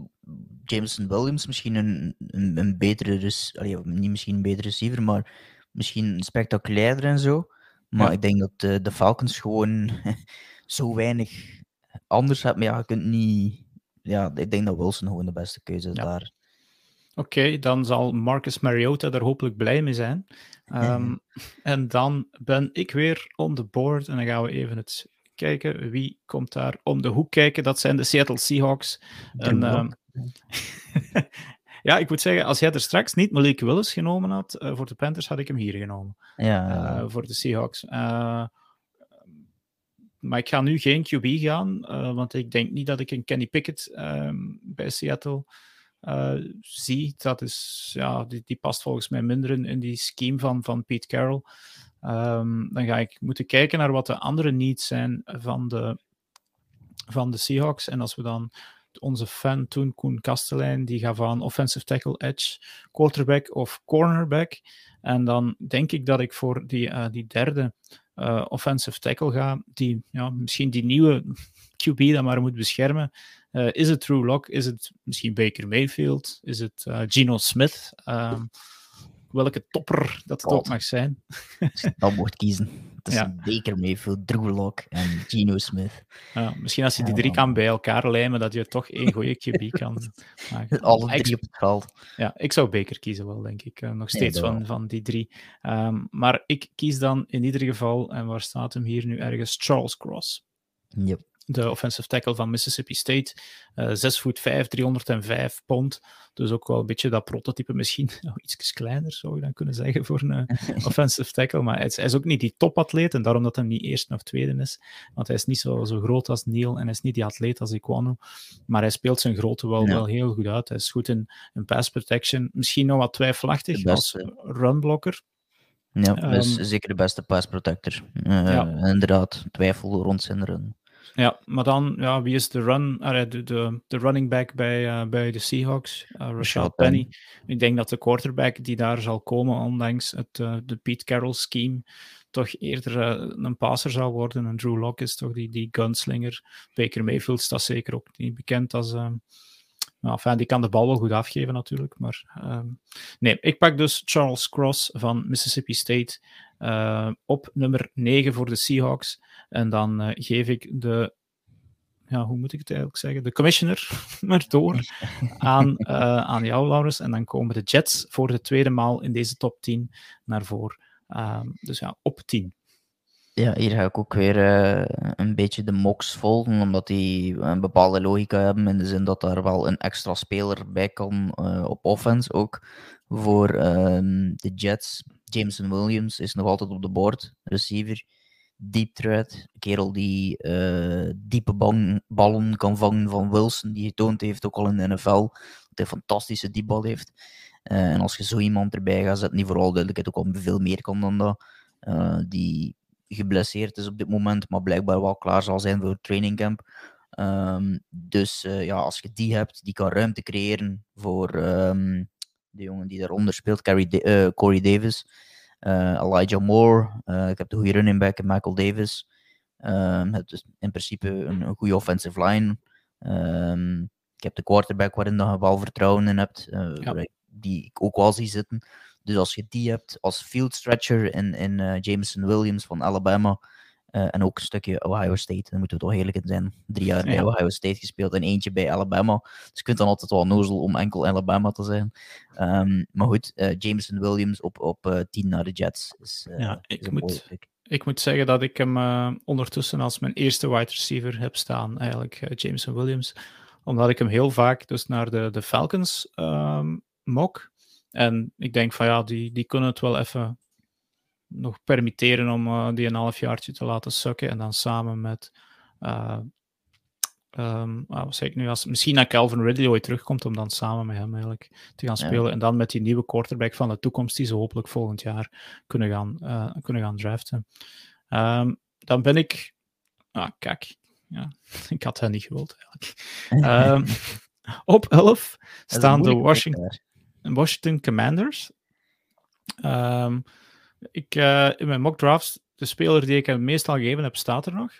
Jameson Williams misschien een, een, een betere, allee, niet misschien een betere receiver, maar misschien spectaculairder en zo. Maar ik denk dat de, de, Falcons gewoon zo weinig anders hebben. Maar ja, je kunt niet. Ja, ik denk dat Wilson gewoon de beste keuze is daar. Oké, dan zal Marcus Mariota er hopelijk blij mee zijn. Um, en dan ben ik weer on the board en dan gaan we even het kijken. Wie komt daar om de hoek kijken? Dat zijn de Seattle Seahawks. En, ja, ik moet zeggen, als jij er straks niet Malik Willis genomen had uh, voor de Panthers, had ik hem hier genomen. Ja. Uh, voor de Seahawks. Uh, maar ik ga nu geen QB gaan, want ik denk niet dat ik een Kenny Pickett um, bij Seattle zie. Dat is, ja, die, die, past volgens mij minder in, in die scheme van, van Pete Carroll. Um, dan ga ik moeten kijken naar wat de andere needs zijn van de, van de Seahawks. En als we dan onze fan toen, Koen Kastelein, die gaat van offensive tackle, edge, quarterback of cornerback. En dan denk ik dat ik voor die, uh, die derde uh, offensive tackle ga, die ja, misschien die nieuwe QB dan maar moet beschermen. Uh, is het True Lock? Is het misschien Baker Mayfield? Is het Geno Smith? Um, welke topper dat het ook mag zijn. Als je dat mocht kiezen. Tussen ja. Baker Mayfield, Drew Lock en Geno Smith. Ja, misschien als je die drie kan bij elkaar lijmen, dat je toch één goede QB kan maken. Alle drie ik, op het veld. Ja, ik zou Baker kiezen wel, denk ik. Uh, nog steeds nee, van, van die drie. Um, maar ik kies dan in ieder geval, en waar staat hem hier nu ergens, Charles Cross. Yep de offensive tackle van Mississippi State. Uh, 6 voet 5, 305 pond. Dus ook wel een beetje dat prototype misschien. Nou, iets kleiner zou je dan kunnen zeggen voor een uh, offensive tackle. Maar hij is, hij is, ook niet die topatleet. En daarom dat hij niet eerste of tweede is. Want hij is niet zo, zo groot als Neil. En hij is niet die atleet als Iquano. Maar hij speelt zijn grootte wel, ja. wel heel goed uit. Hij is goed in, in pass protection. Misschien nog wat twijfelachtig als runblocker. Ja, um, is zeker de beste pass protector. Uh, ja. Inderdaad, twijfel rond zijn run. Ja, maar dan, ja, wie is de, run, de, de, de running back bij, uh, bij de Seahawks? Uh, Rashad Penny. Penny. Ik denk dat de quarterback die daar zal komen, ondanks het, uh, de Pete Carroll scheme, toch eerder een passer zal worden. En Drew Lock is toch die, die gunslinger. Baker Mayfield staat zeker ook niet bekend als... nou, enfin, die kan de bal wel goed afgeven natuurlijk, maar um, nee, ik pak dus Charles Cross van Mississippi State op nummer 9 voor de Seahawks. En dan uh, geef ik de, ja, hoe moet ik het eigenlijk zeggen, de commissioner maar door aan, uh, aan jou, Laurens. En dan komen de Jets voor de tweede maal in deze top 10 naar voren. Um, dus ja, op 10. Ja, hier ga ik ook weer een beetje de mocks volgen, omdat die een bepaalde logica hebben, in de zin dat daar wel een extra speler bij kan op offense ook voor um, de Jets. Jameson Williams is nog altijd op de board, receiver. Deep threat, kerel die uh, diepe ballen kan vangen van Wilson, die getoond heeft ook al in de NFL, dat hij fantastische diepbal heeft. en als je zo iemand erbij gaat zetten, die vooral duidelijkheid ook al veel meer kan dan dat, die geblesseerd is op dit moment, maar blijkbaar wel klaar zal zijn voor het trainingcamp. Um, dus ja, als je die hebt, die kan ruimte creëren voor um, de jongen die daaronder speelt, Carrie Corey Davis. Uh, Elijah Moore. Uh, ik heb de goede running back Michael Davis. Um, het is in principe een, een goede offensive line. Um, ik heb de quarterback waarin je wel vertrouwen in hebt. Ja. Die ik ook wel zie zitten. Dus als je die hebt als field stretcher in, in Jameson Williams van Alabama. Uh, en ook een stukje Ohio State. Daar moeten we toch heerlijk in zijn. Drie jaar bij Ohio State gespeeld en eentje bij Alabama. Dus je kunt dan altijd wel nozel om enkel Alabama te zijn. Um, maar goed, uh, Jameson Williams op, op uh, 10 naar de Jets. Is, ja, ik moet, ik moet zeggen dat ik hem ondertussen als mijn eerste wide receiver heb staan. Eigenlijk Jameson Williams. Omdat ik hem heel vaak dus naar de, de Falcons um, mok. En ik denk van ja, die, die kunnen het wel even nog permitteren om uh, die een halfjaartje te laten sukken. En dan samen met. Uh, um, wat zeg ik nu? Als, misschien naar Calvin Ridley ooit terugkomt, om dan samen met hem eigenlijk te gaan spelen. En dan met die nieuwe quarterback van de toekomst, die ze hopelijk volgend jaar kunnen gaan, uh, kunnen gaan draften. Um, dan ben ik. Ah, kijk. Ja, ik had hen niet gewild eigenlijk. um, op 11 staan de Washington, Washington Commanders. Um, ik, uh, in mijn mock drafts, de speler die ik hem meestal gegeven heb, staat er nog.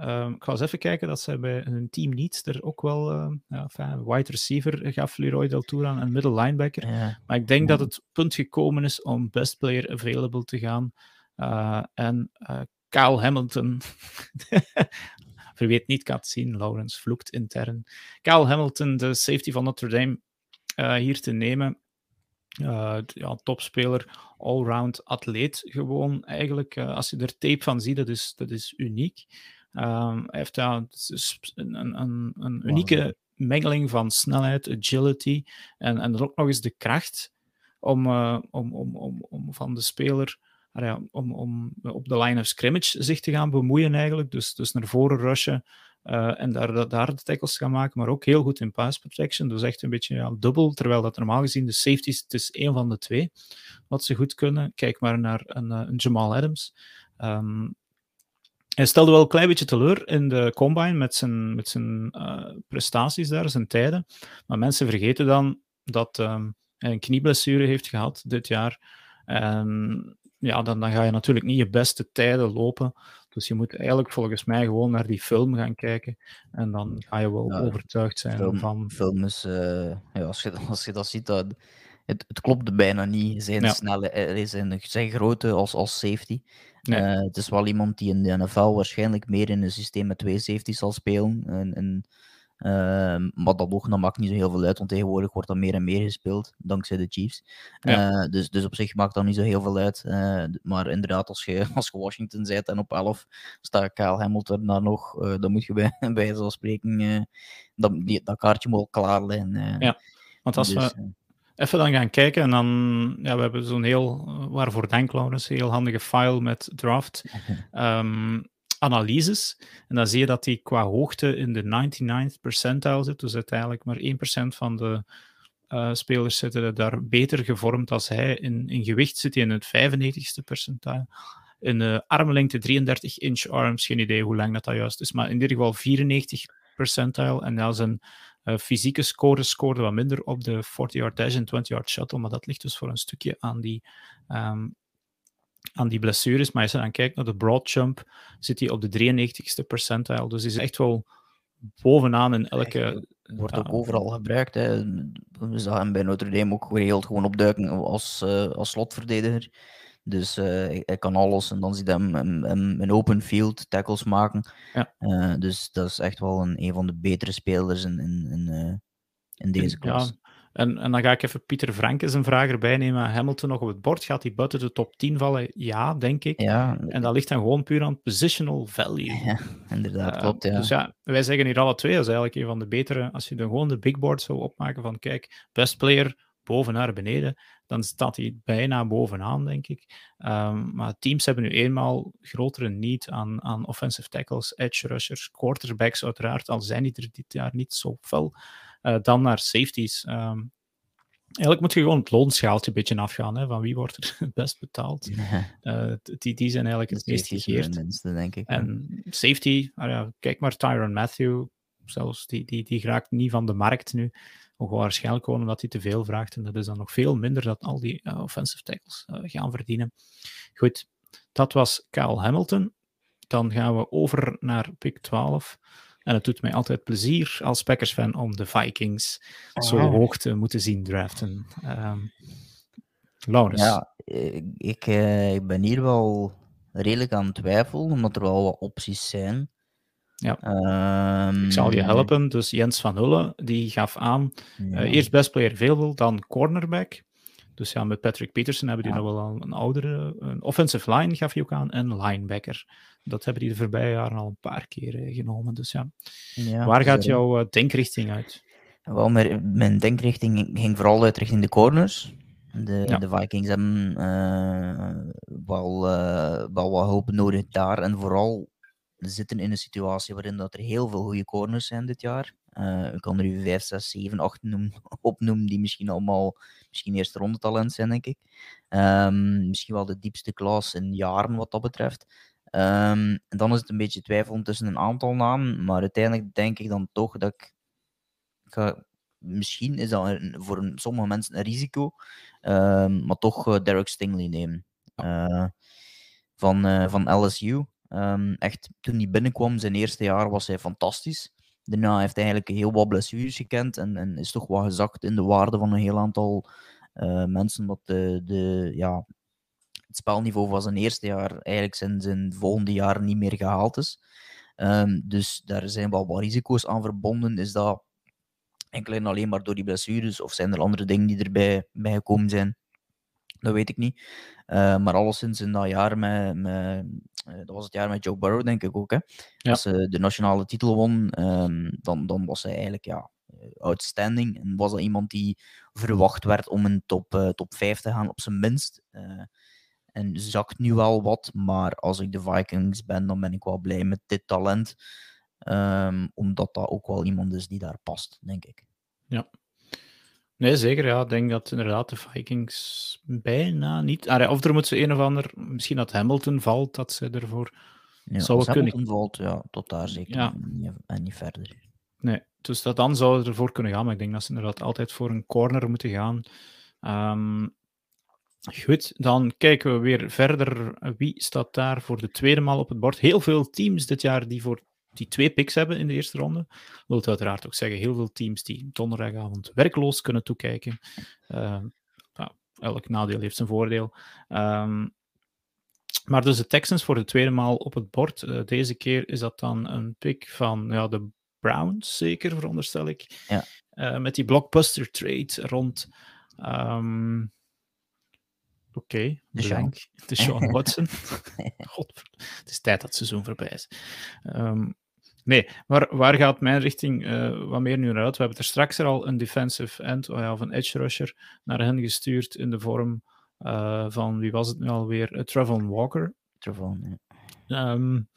Um, ik ga eens even kijken dat zij bij hun team niet er ook wel uh, ja, enfin, wide receiver gaf Leroy Del Tour aan en middle linebacker. Ja. Maar ik denk dat het punt gekomen is om best player available te gaan. Uh, en uh, Kyle Hamilton. Verweet niet, kan zien. Lawrence vloekt intern. Kyle Hamilton, de safety van Notre Dame, hier te nemen. Uh, ja, topspeler, allround atleet gewoon eigenlijk. Uh, als je er tape van ziet, dat is, dat is uniek. Um, hij heeft ja, een, een, een unieke mengeling van snelheid, agility en, en dan ook nog eens de kracht om, uh, om, om, om, om van de speler ja, om, om op de line of scrimmage zich te gaan bemoeien eigenlijk. Dus, dus naar voren rushen, uh, en daar, daar de tackles gaan maken, maar ook heel goed in pass protection. Dus echt een beetje ja, dubbel, terwijl dat normaal gezien de safeties, het is één van de twee wat ze goed kunnen. Kijk maar naar een, eh, een Jamal Adams. Um, hij stelde wel een klein beetje teleur in de combine met zijn, met zijn uh, prestaties daar, zijn tijden. Maar mensen vergeten dan dat um, hij een knieblessure heeft gehad dit jaar. En ja, dan, dan ga je natuurlijk niet je beste tijden lopen. Dus je moet eigenlijk volgens mij gewoon naar die film gaan kijken. En dan ga je wel overtuigd zijn film, van. Film is, uh, ja, als, je, als je dat ziet, dat, het, het klopt bijna niet. Zijn ja. snelle, eh, zijn, zijn grote als, als safety. Nee. Uh, het is wel iemand die in de NFL waarschijnlijk meer in een systeem met twee safeties zal spelen. En, en Uh, maar dat ook, dat maakt niet zo heel veel uit, want tegenwoordig wordt dat meer en meer gespeeld, dankzij de Chiefs. Ja. Uh, dus, dus op zich maakt dat niet zo heel veel uit. Uh, maar inderdaad, als je, als je Washington bent en op 11 staat Kyle Hamilton daar nog, eh, dan moet je bij, bij zo'n spreken dat, die, dat kaartje moet klaar liggen. ja, want als dus, we even dan gaan kijken en dan, ja, we hebben zo'n heel, waarvoor denk Laurens, een heel handige file met draft. Um, analyses. En dan zie je dat hij qua hoogte in de 99th percentile zit. Dus uiteindelijk maar 1% van de uh, spelers zitten daar beter gevormd als hij. In, gewicht zit hij in het 95ste percentile. In de armlengte 33 inch arms, geen idee hoe lang dat, dat juist is, maar in ieder geval 94 percentile. En ja, zijn uh, fysieke score scoorde wat minder op de 40-yard dash en 20-yard shuttle, maar dat ligt dus voor een stukje aan die um, aan die blessures. Maar als je dan kijkt naar de broad jump, zit hij op de 93ste percentile. Dus hij is echt wel bovenaan in elke... Wordt ook overal gebruikt. Hè. We zagen hem bij Notre Dame ook geregeld gewoon opduiken als, uh, als slotverdediger. Dus uh, hij, kan alles en dan ziet hij hem, hem, een open field tackles maken. Ja. Uh, dus dat is echt wel een, een van de betere spelers in, in, in, in deze klas. Ja, en, en dan ga ik even Pieter Franke zijn vraag erbij nemen. Hamilton nog op het bord. Gaat hij buiten de top 10 vallen? Ja, denk ik. Ja. En dat ligt dan gewoon puur aan positional value. Ja, inderdaad, uh, klopt. Ja. Dus ja, wij zeggen hier alle twee, dat is eigenlijk een van de betere. Als je dan gewoon de big board zou opmaken van, kijk, best player boven naar beneden, dan staat hij bijna bovenaan, denk ik. Um, maar teams hebben nu eenmaal grotere need aan, aan offensive tackles, edge rushers, quarterbacks uiteraard, al zijn die er dit jaar niet zo fel. Uh, dan naar safeties. Um, Eigenlijk moet je gewoon het loonschaaltje een beetje afgaan. Hè, van wie wordt er het best betaald. Uh, die, die zijn eigenlijk het meest gegeerd. denk ik. En safety, ah ja, kijk maar, Tyron Matthew, zelfs, die, die, die raakt niet van de markt nu. Ook waarschijnlijk gewoon omdat hij te veel vraagt. En dat is dan nog veel minder dat al die uh, offensive tackles uh, gaan verdienen. Goed, dat was Kyle Hamilton. Dan gaan we over naar pick 12. En het doet mij altijd plezier als Packers-fan om de Vikings zo oh. hoog te moeten zien draften. Um, Laurens. Ja, ik, uh, ik ben hier wel redelijk aan het twijfelen, omdat er wel wat opties zijn. Ja. Um, ik zal je helpen. Dus Jens van Hulle die gaf aan: ja. uh, eerst best player available, dan cornerback. Dus ja, met Patrick Peterson hebben die nog wel een oudere. Een offensive line gaf hij ook aan en linebacker. Dat hebben die de voorbije jaren al een paar keer eh, genomen. Dus ja, ja waar gaat jouw uh, denkrichting uit? Wel, mijn denkrichting ging vooral uit richting de corners. De, ja. de Vikings hebben uh, wel, wel wat hulp nodig daar. En vooral zitten in een situatie waarin dat er heel veel goede corners zijn dit jaar. Uh, ik kan er u 5, 6, 7, 8 noem, opnoemen die misschien allemaal misschien eerste ronde talent zijn, denk ik. Um, misschien wel de diepste klas in jaren wat dat betreft. En dan is het een beetje twijfel tussen een aantal namen, maar uiteindelijk denk ik dan toch dat ik, ga, misschien is dat een, voor sommige mensen een risico, um, maar toch uh, Derek Stingley nemen. Uh, van, van LSU. Um, echt, toen hij binnenkwam, zijn eerste jaar was hij fantastisch. Daarna heeft hij eigenlijk heel wat blessures gekend en, en is toch wat gezakt in de waarde van een heel aantal uh, mensen. Dat de, de, ja, het spelniveau van zijn eerste jaar eigenlijk zijn, zijn volgende jaar niet meer gehaald is. Um, dus daar zijn wel wat risico's aan verbonden. Is dat enkel en alleen maar door die blessures of zijn er andere dingen die erbij bij gekomen zijn? Dat weet ik niet. Uh, maar alleszins in dat jaar met, met dat was het jaar met Joe Burrow, denk ik ook. Hè? Ja. Als ze de nationale titel won, um, dan, dan was hij eigenlijk ja, outstanding. En was dat iemand die verwacht werd om een top, uh, top 5 te gaan, op zijn minst. en zakt nu wel wat, maar als ik de Vikings ben, dan ben ik wel blij met dit talent. Um, omdat dat ook wel iemand is die daar past, denk ik. Ja, Nee, zeker. Ja. Ik denk dat inderdaad de Vikings bijna niet... Ah, of er moet ze een of ander... Misschien dat Hamilton valt, dat ze ervoor ja, zou kunnen... Hamilton valt, ja, tot daar zeker. Ja. En niet verder. Nee, dus dat dan zou ze ervoor kunnen gaan. Maar ik denk dat ze inderdaad altijd voor een corner moeten gaan. Um, goed, dan kijken we weer verder. Wie staat daar voor de tweede maal op het bord? Heel veel teams dit jaar die voor die twee picks hebben in de eerste ronde. Dat wil uiteraard ook zeggen, heel veel teams die donderdagavond werkloos kunnen toekijken. Uh, nou, elk nadeel heeft zijn voordeel. Um, maar dus de Texans voor de tweede maal op het bord. Uh, deze keer is dat dan een pick van ja, de Browns, zeker veronderstel ik. Ja. Uh, met die blockbuster trade rond. Um, Oké, okay. De Sean Watson. God, het is tijd dat het seizoen voorbij is. Um, Nee, maar waar gaat mijn richting uh, wat meer nu naar uit? We hebben er straks er al een defensive end, oh ja, of een edge rusher, naar hen gestuurd in de vorm uh, van, wie was het nu alweer? Uh, Trevon Walker. Trevon, ja. Um,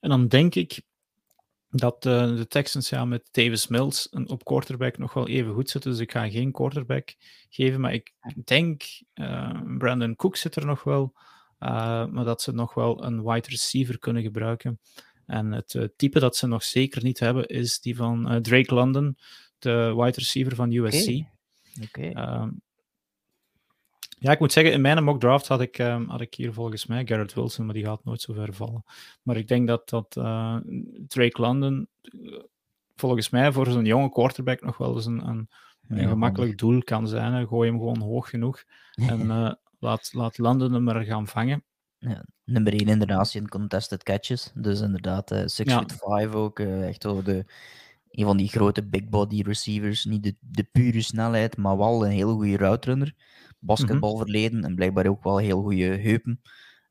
en dan denk ik dat de Texans ja, met Davis Mills een, op quarterback nog wel even goed zitten. Dus ik ga geen quarterback geven. Maar ik denk, Brandon Cook zit er nog wel. maar dat ze nog wel een wide receiver kunnen gebruiken. En het uh, type dat ze nog zeker niet hebben is die van uh, Drake London, de wide receiver van USC. Okay. Okay. Ja, ik moet zeggen, in mijn mock draft had ik, um, had ik hier volgens mij Garrett Wilson, maar die gaat nooit zo ver vallen. Maar ik denk dat, dat uh, Drake London volgens mij voor zo'n jonge quarterback nog wel eens een, een, een ja, gemakkelijk doel kan zijn. Gooi hem gewoon hoog genoeg en laat, laat London hem er gaan vangen. Ja, nummer 1 in de natie in contested catches. Dus inderdaad, uh, 6 ja. 5 ook. Uh, echt wel de, een van die grote big body receivers. Niet de, de pure snelheid, maar wel een heel goede route runner. Basketbalverleden mm en blijkbaar ook wel heel goede heupen.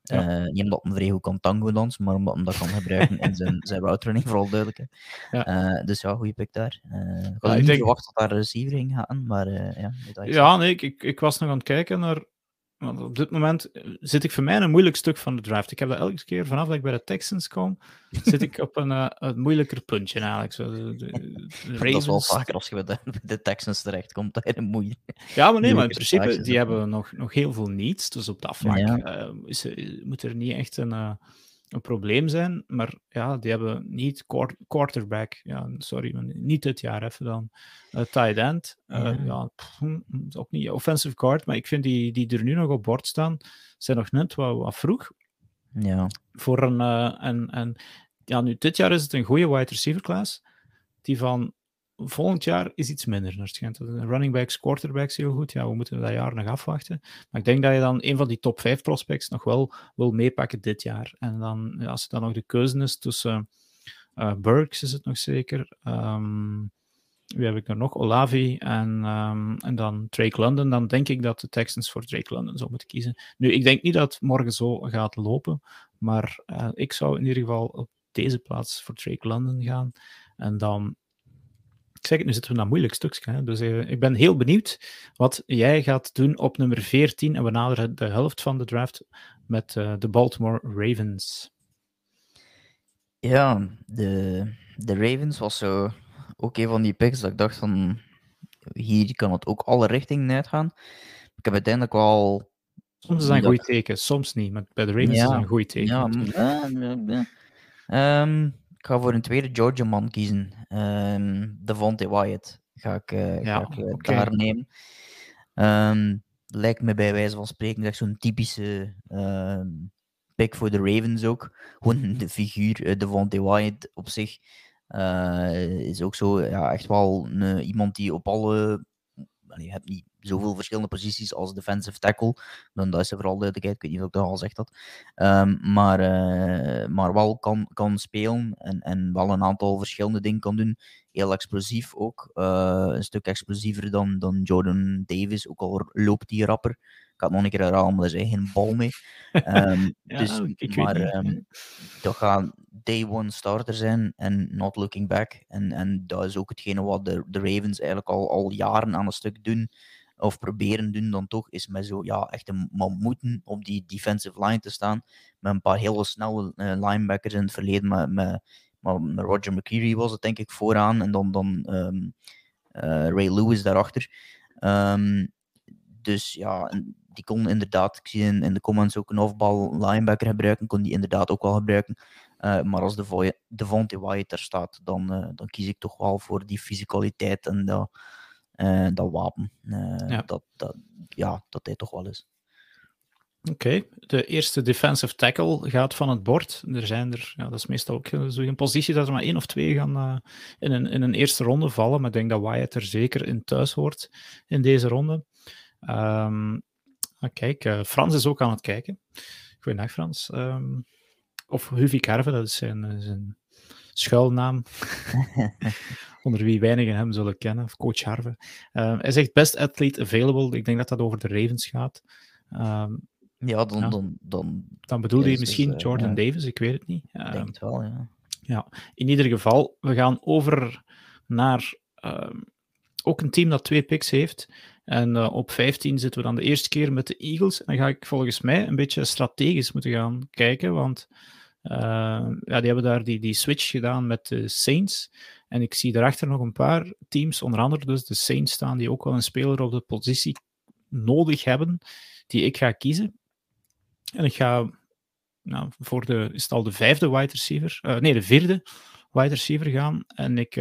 Ja. Uh, niet omdat hij vrij goed kan tango dansen, maar omdat hij dat kan gebruiken in zijn, zijn route running, vooral duidelijk. Ja. Uh, dus ja, goede pick daar. Uh, ik had ja, niet denk... verwacht dat daar een receiver ging gaan, maar ja. Ja, nee, ik, ik, ik was nog aan het kijken naar Want op dit moment eh, zit ik voor mij in een moeilijk stuk van de draft. Ik heb dat elke keer, vanaf dat ik bij de Texans kom, zit ik op een, uh, een moeilijker puntje eigenlijk. Zo, de, Dat is wel vaker als je bij de, de Texans terechtkomt, dat je een moeilijk... Ja, maar nee, maar in principe, die hebben nog, nog heel veel needs. Dus op dat vlak ja. uh, is, moet er niet echt een een probleem zijn. Maar ja, die hebben niet quarterback. Ja, sorry, niet dit jaar even dan. Uh, tight end. Uh, ja, hm, ook niet offensive guard. Maar ik vind die, die er nu nog op bord staan, zijn nog net wat, wat vroeg. Ja. Voor een, uh, en, en ja, nu dit jaar is het een goede wide receiver class. Die van volgend jaar is iets minder. Er running backs, quarterbacks heel goed. Ja, we moeten dat jaar nog afwachten. Maar ik denk dat je dan een van die top 5 prospects nog wel wil meepakken dit jaar. En dan, als het dan nog de keuze is tussen uh, Burks, is het nog zeker. Um, wie heb ik er nog? Olavi en, um, en dan Drake London. Dan denk ik dat de Texans voor Drake London zou moeten kiezen. Nu, ik denk niet dat het morgen zo gaat lopen. Maar uh, ik zou in ieder geval op deze plaats voor Drake London gaan. En dan ik zeg het, nu zitten we naar moeilijk stukje. Dus uh, ik ben heel benieuwd wat jij gaat doen op nummer 14. En we naderen de helft van de draft met uh, de Baltimore Ravens. Ja, de, de Ravens was zo ook een van die picks dat ik dacht van hier kan het ook alle richtingen uitgaan. Ik heb uiteindelijk wel. Soms is dat een goed teken, soms niet. Maar bij de Ravens ja, is dat een goed teken. Ja, ja, um, ik ga voor een tweede Georgia man kiezen. Um, Devontae Wyatt ga ik, uh, ja, ga ik uh, okay. daar nemen. Um, lijkt me bij wijze van spreken echt zo'n typische uh, pick voor de Ravens ook. Gewoon de figuur, uh, Devontae Wyatt op zich. Is ook zo ja, echt wel een, iemand die op alle je hebt niet zoveel verschillende posities als defensive tackle. Dan dat is er vooral duidelijkheid. Ik weet niet of ik dat al gezegd had. Um, maar, uh, maar wel kan, kan spelen en, en wel een aantal verschillende dingen kan doen. Heel explosief ook. Uh, een stuk explosiever dan, dan Jordan Davis. Ook al loopt die rapper. Ik had nog een keer herhalen, maar er is geen bal mee. Um, ja, dus, maar um, dat gaat day one starter zijn en not looking back. En, en dat is ook hetgene wat de, de Ravens eigenlijk al, al jaren aan een stuk doen of proberen doen dan toch, is met zo ja, echt een mammoeten op die defensive line te staan. Met een paar hele snelle uh, linebackers in het verleden. Met, met, met, Roger McCreary was het denk ik vooraan. En dan, dan um, uh, Ray Lewis daarachter. Um, dus ja, die kon inderdaad, ik zie in, in de comments ook een offbal linebacker gebruiken, kon die inderdaad ook wel gebruiken. Uh, maar als de Devontae Wyatt er staat, dan, uh, dan kies ik toch wel voor die fysicaliteit en dat, uh, dat wapen. Ja. Dat, dat, ja, dat hij toch wel is. Oké, okay. de eerste defensive tackle gaat van het bord. Er zijn er, ja, dat is meestal ook zo'n positie dat er maar één of twee gaan in, een, in een eerste ronde vallen. Maar ik denk dat Wyatt er zeker in thuis hoort in deze ronde. Um, kijk, uh, Frans is ook aan het kijken. Goedendag, Frans. Um, of Huvi Carve, dat is zijn, eh, zijn schuilnaam. Onder wie weinigen hem zullen kennen, of coach Harve. Uh, hij zegt best athlete available. Ik denk dat dat over de Ravens gaat. Um, ja, dan, ja. dan, dan, dan bedoelde hij misschien dus, uh, Jordan ja. Davis, ik weet het niet. Ik denk het wel, ja. ja. In ieder geval, we gaan over naar ook een team dat twee picks heeft. En uh, op 15 zitten we dan de eerste keer met de Eagles. En dan ga ik volgens mij een beetje strategisch moeten gaan kijken, want uh, ja, die hebben daar die, die switch gedaan met de Saints. En ik zie daarachter nog een paar teams, onder andere dus de Saints staan, die ook wel een speler op de positie nodig hebben, die ik ga kiezen. En ik ga nou, voor de, is het al de vijfde wide receiver, uh, nee, de vierde wide receiver gaan. En ik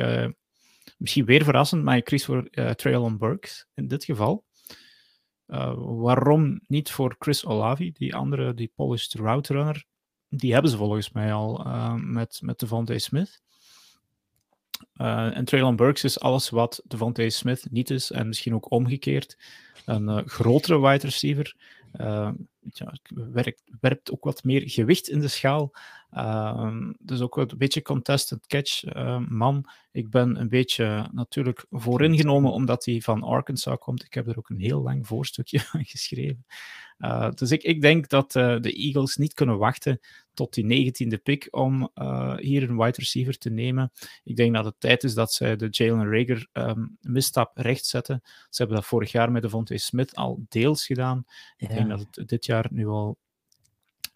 misschien weer verrassend, maar ik kies voor uh, Traylon Burks in dit geval. Uh, waarom niet voor Chris Olavi, die andere, die polished route runner? Die hebben ze volgens mij al uh, met, met Devontae Smith. en Traylon Burks is alles wat Devontae Smith niet is, en misschien ook omgekeerd. Een grotere wide receiver ja, werkt, werpt ook wat meer gewicht in de schaal. Uh, dus ook een beetje contested catch uh, man. Ik ben een beetje natuurlijk vooringenomen omdat hij van Arkansas komt. Ik heb er ook een heel lang voorstukje van geschreven. Uh, dus ik, ik denk dat uh, de Eagles niet kunnen wachten tot die negentiende pick om uh, hier een wide receiver te nemen. Ik denk dat het tijd is dat zij de Jalen Rager um, misstap rechtzetten. Ze hebben dat vorig jaar met de Vontae Smith al deels gedaan. Ja. Ik denk dat het dit jaar nu al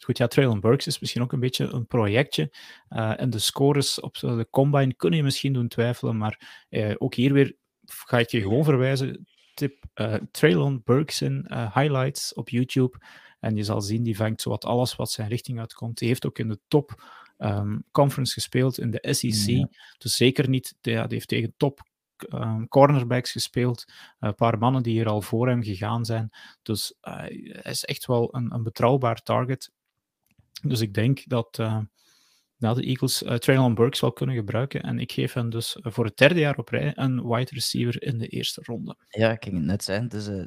Goed, ja, Traylon Burks is misschien ook een beetje een projectje. Uh, en de scores op de combine kun je misschien doen twijfelen, maar uh, ook hier weer ga ik je gewoon verwijzen. Tip uh, Traylon Burks in highlights op YouTube. En je zal zien, die vangt zowat alles wat zijn richting uitkomt. Die heeft ook in de top um, conference gespeeld in de SEC. Ja. Dus zeker niet, ja, die heeft tegen top um, cornerbacks gespeeld. Een paar mannen die hier al voor hem gegaan zijn. Dus uh, hij is echt wel een, een betrouwbaar target. Dus ik denk dat uh, de Eagles uh, Traylon Burks wel kunnen gebruiken. En ik geef hen dus voor het derde jaar op rij een wide receiver in de eerste ronde. Ja, ik ging het net zijn. Dus, uh,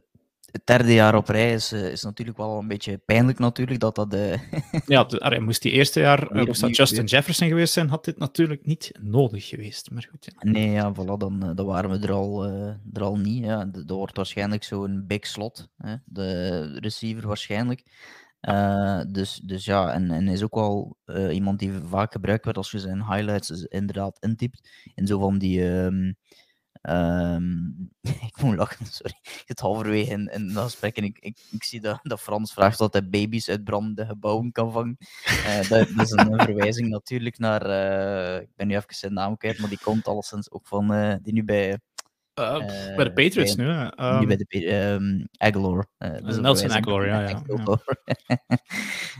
het derde jaar op rij is, is natuurlijk wel een beetje pijnlijk natuurlijk dat dat... ja, de, moest die eerste jaar moest dat Justin Jefferson geweest zijn, had dit natuurlijk niet nodig geweest. Maar goed, ja. Nee, ja, voilà, dan, dan waren we er al, er al niet. Ja. Er wordt waarschijnlijk zo'n big slot, hè. de receiver waarschijnlijk. Uh, dus, dus ja, en, en is ook wel uh, iemand die vaak gebruikt wordt als je zijn highlights inderdaad intypt. In zo van die. Um, um, ik moet lachen, sorry. Ik zit halverwege in, in dat gesprek en ik, ik, ik zie dat, dat Frans vraagt dat hij baby's uit brandende gebouwen kan vangen. Uh, dat, dat, is een verwijzing natuurlijk naar. ik ben nu even zijn naam kwijt, maar die komt alleszins ook van. die nu bij bij de Patriots bij, nu, hè? Um, bij de um, Aguilar. Uh, Nelson Aguilar, ja. ja,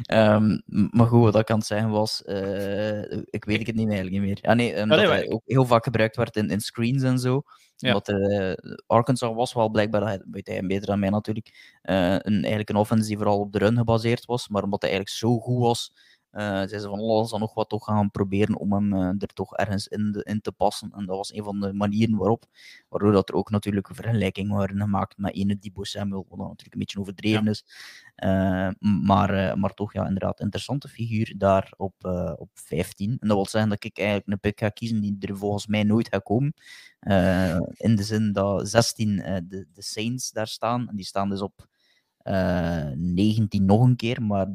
ja. um, maar goed, wat dat kan zijn was, uh, ik weet het niet meer, eigenlijk niet meer. Ah, nee, dat hij ook heel vaak gebruikt werd in, in screens en zo. Ja. Omdat uh, Arkansas was wel blijkbaar, dat weet hij beter dan mij natuurlijk, een, eigenlijk een offense die vooral op de run gebaseerd was, maar omdat hij eigenlijk zo goed was uh, zei ze van, oh, dan nog wat toch gaan proberen om hem uh, er toch ergens in, de, in, te passen. En dat was een van de manieren waarop, waardoor dat er ook natuurlijk vergelijkingen waren gemaakt met ene Dibo Samuel, wat dan natuurlijk een beetje overdreven ja. is. Uh, maar, maar toch, ja, inderdaad, interessante figuur daar op, op 15. En dat wil zeggen dat ik eigenlijk een pick ga kiezen die er volgens mij nooit gaat komen. in de zin dat 16 de, de Saints daar staan, en die staan dus op eh, 19 nog een keer, maar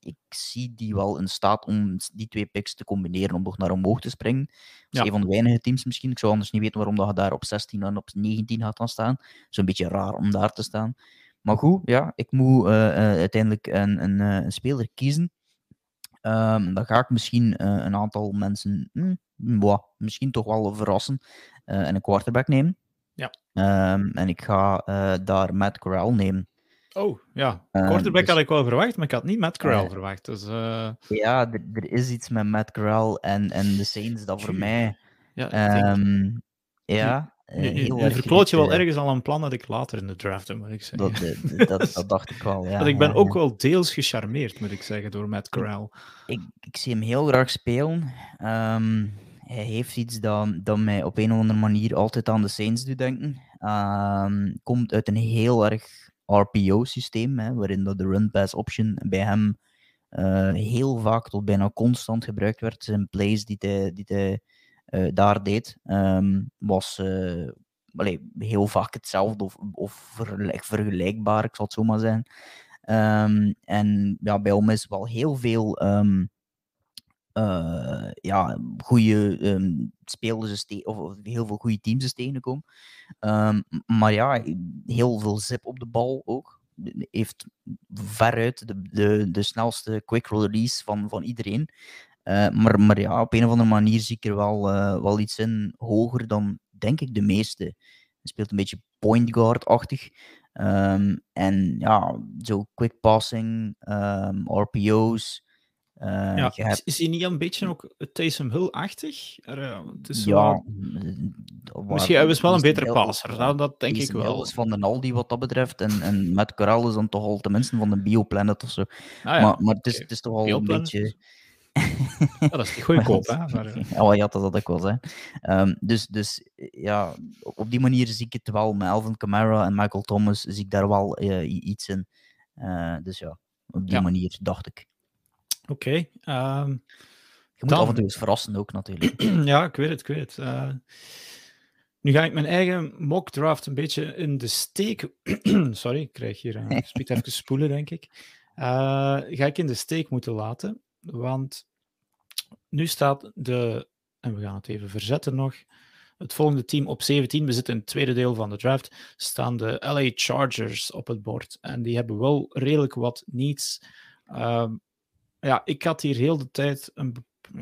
ik zie die wel in staat om die twee picks te combineren om nog naar omhoog te springen. Dat is ja. een van de weinige teams misschien. Ik zou anders niet weten waarom dat je daar op 16 en op 19 gaat dan staan. Zo'n beetje raar om daar te staan. Maar goed, ja, ik moet uh, uh, uiteindelijk een, een, een, speler kiezen. Um, dan ga ik misschien een aantal mensen hm, boah, misschien toch wel verrassen en een quarterback nemen. Ja. Um, en ik ga daar Matt Corral nemen. Oh, ja. Uh, Quarterback dus, had ik wel verwacht, maar ik had niet Matt Corral uh, verwacht. Dus, uh... Ja, er, is iets met Matt Corral en, en de Saints dat voor mij... Ja, um, ja je, je, je verkloot je wel ergens al een plan dat ik later in de draft moet ik zeggen. Dat, dat, dat dacht ik wel, ja. Want ik ben ja, ook wel deels gecharmeerd, moet ik zeggen, door Matt Corral. Ik, ik zie hem heel graag spelen. Um, hij heeft iets dat, dat mij op een of andere manier altijd aan de Saints doet denken. Um, komt uit een heel erg RPO-systeem, waarin dat de run-pass option bij hem uh, heel vaak tot bijna constant gebruikt werd. Zijn plays die hij, die hij uh, daar deed, um, was uh, heel vaak hetzelfde of, of vergelijk, vergelijkbaar, ik zal het zo maar zeggen. Um, en ja, bij hem is wel heel veel um, uh, ja, goede um, spelers of, of heel veel goede teams is tegengekomen. Um, maar ja, heel veel zip op de bal ook. Heeft veruit de, de, de snelste quick release van, van iedereen. Uh, maar, maar ja, op een of andere manier zie ik er wel, uh, wel iets in hoger dan, denk ik, de meeste. Hij speelt een beetje point guard-achtig. Um, en ja, zo quick passing, RPO's. Uh, ja, hebt... Is hij niet een beetje ook Taysom Hill-achtig? Uh, ja, wel... misschien hij was wel een betere passer, dat, dat denk ik wel. is van de Aldi wat dat betreft, en, en met Corral is dan toch al tenminste van de Bioplanet of zo. Ah, ja. maar, maar het, is, het is toch wel een beetje... ja, dat is goedkoop, hè? Maar, oh, ja, dat had ik wel zijn. Um, dus, dus ja, op die manier zie ik het wel met Alvin Kamara en Michael Thomas zie ik daar wel uh, iets in. Uh, dus ja, op die ja. manier dacht ik. Oké. Okay, um, je moet dan... af en toe eens verrassen ook natuurlijk. ja, ik weet het, ik weet het. Uh, Nu ga ik mijn eigen mock draft een beetje in de steek. Sorry, ik krijg hier een uh, even spoelen, denk ik. Uh, ga ik in de steek moeten laten. Want nu staat de. En we gaan het even verzetten nog. Het volgende team op 17, we zitten in het tweede deel van de draft, staan de LA Chargers op het bord. En die hebben wel redelijk wat needs. Uh, ja, ik had hier heel de tijd een.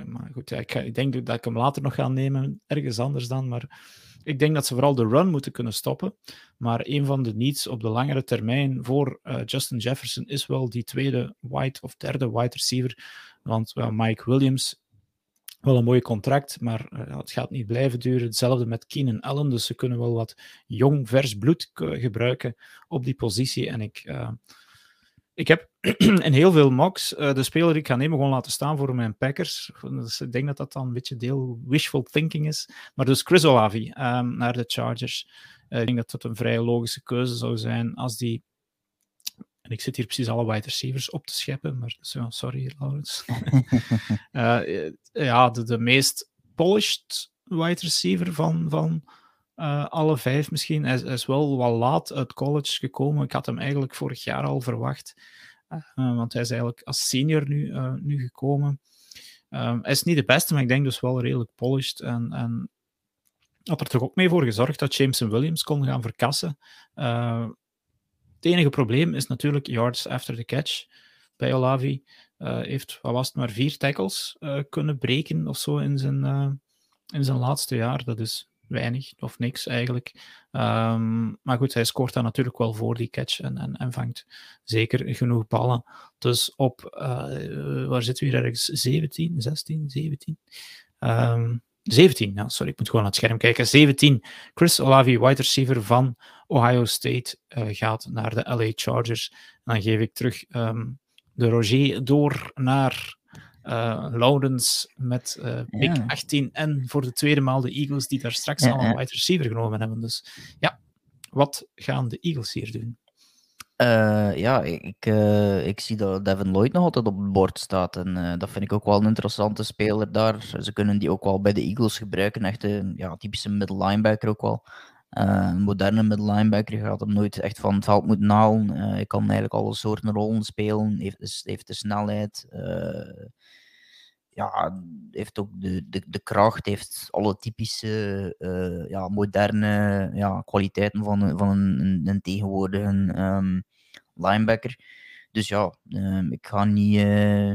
Maar goed, ja, ik, denk dat ik hem later nog ga nemen, ergens anders dan. Maar ik denk dat ze vooral de run moeten kunnen stoppen. Maar een van de needs op de langere termijn voor uh, Justin Jefferson is wel die tweede wide of derde wide receiver. Want Mike Williams wel een mooi contract, maar uh, het gaat niet blijven duren. Hetzelfde met Keenan Allen, dus ze kunnen wel wat jong, vers bloed gebruiken op die positie. En ik, ik heb in heel veel mocks uh, de speler die ik ga nemen gewoon laten staan voor mijn Packers. Dus ik denk dat dat dan een beetje deel wishful thinking is. Maar dus Chris Olavi um, naar de Chargers. ik denk dat dat een vrij logische keuze zou zijn als die en ik zit hier precies alle wide receivers op te scheppen, maar sorry, Laurens. uh, ja, de, de meest polished wide receiver van, van uh, alle vijf misschien. Hij, hij, is wel wat laat uit college gekomen. Ik had hem eigenlijk vorig jaar al verwacht, uh, want hij is eigenlijk als senior nu, nu gekomen. Um, hij is niet de beste, maar ik denk dus wel redelijk polished. En, en had er toch ook mee voor gezorgd dat Jameson Williams kon gaan verkassen. Het enige probleem is natuurlijk yards after the catch. Bij Olavi heeft, wat was het, maar vier tackles kunnen breken of zo in zijn, in zijn laatste jaar. Dat is weinig of niks eigenlijk. Um, maar goed, hij scoort dan natuurlijk wel voor die catch en, en, en vangt zeker genoeg ballen. Dus op, waar zitten we hier ergens? 17, 16, 17? Um, 17, ja, sorry, ik moet gewoon naar het scherm kijken. 17, Chris Olavi, wide receiver van Ohio State, uh, gaat naar de LA Chargers. En dan geef ik terug um, de Roger door naar uh, Lawrence met uh, pick ja. 18 en voor de tweede maal de Eagles, die daar straks ja, al een wide receiver genomen hebben. Dus ja, wat gaan de Eagles hier doen? Uh, ja, ik, uh, ik zie dat Devin Lloyd nog altijd op het bord staat. En uh, dat vind ik ook wel een interessante speler daar. Ze kunnen die ook wel bij de Eagles gebruiken. Echt een ja, typische middle linebacker ook wel. Een moderne middle linebacker. Je gaat hem nooit echt van het veld moeten halen. hij kan eigenlijk alle soorten rollen spelen. Heeft, heeft de snelheid. ja, heeft ook de, de, de kracht. Heeft alle typische ja, moderne ja, kwaliteiten van, van een, een, een tegenwoordige... Um, linebacker. Dus ja, uh, ik ga niet, uh,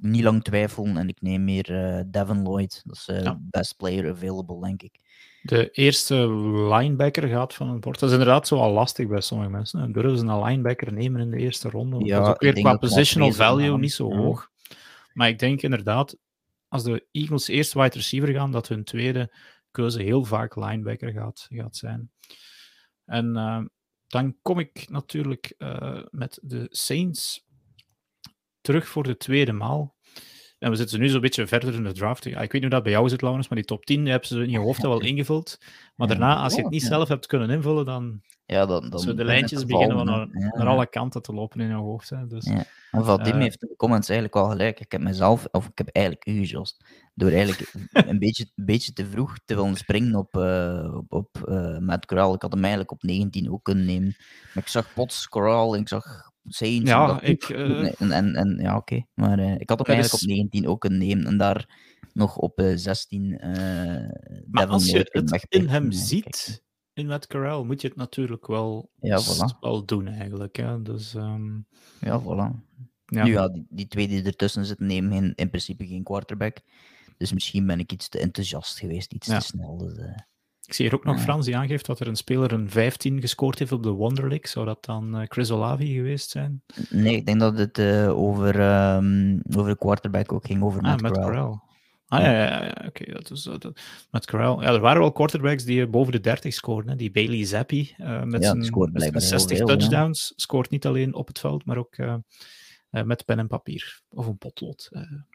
niet lang twijfelen en ik neem meer uh, Devin Lloyd. Dat is de ja. best player available, denk ik. De eerste linebacker gaat van het bord. Dat is inderdaad zo al lastig bij sommige mensen. Durven ze een linebacker nemen in de eerste ronde. Ja, dat is ook weer qua positional value niet zo ja. hoog. Maar ik denk inderdaad, als de Eagles eerst wide receiver gaan, dat hun tweede keuze heel vaak linebacker gaat, gaat zijn. En uh, dan kom ik natuurlijk uh, met de Saints terug voor de tweede maal. En we zitten nu zo'n beetje verder in de draft. Ik weet niet hoe dat bij jou zit, Laurens, maar die top 10 hebben ze in je hoofd wel ingevuld. Maar daarna, als je het niet zelf hebt kunnen invullen, dan, ja, dan, dan zo de lijntjes beginnen naar, ja, naar, alle kanten te lopen in je hoofd. Hè. Dus, ja. En Vadim uh, heeft in de comments eigenlijk al gelijk. Ik heb mezelf, of ik heb eigenlijk u door eigenlijk een, beetje, een beetje te vroeg te willen springen op, uh, op, op uh, Matt Corral. Ik had hem eigenlijk op 19 ook kunnen nemen. Maar ik zag Potts, Corral en ik zag Ja, ik... En, en, en, ja, oké. Okay. Maar ik had hem eigenlijk is... op 19 ook kunnen nemen. En daar nog op 16 Maar als je het in hem ziet in Matt Corral moet je het natuurlijk wel, ja, voilà. wel doen eigenlijk. Hè? Dus, um... Ja, voilà. Ja. Nu ja, die, die twee die ertussen zitten nemen in, in principe geen quarterback. Dus misschien ben ik iets te enthousiast geweest, iets ja. te snel. Dus. Ik zie hier ook nog Frans die aangeeft dat er een speler een 15 gescoord heeft op de Wonder League. Zou dat dan uh, Chris Olavi geweest zijn? Nee, ik denk dat het uh, over, um, over de quarterback ook ging, over ah, Matt, Matt Corral. Corral. Ah ja, ja, ja oké. Okay. Dat is dat, met Corral. Ja, er waren wel quarterbacks die boven de 30 scoorden. Hè. Die Bailey Zappi uh, met zijn met 60 veel, touchdowns scoort niet alleen op het veld, maar ook uh, met pen en papier of een potlood.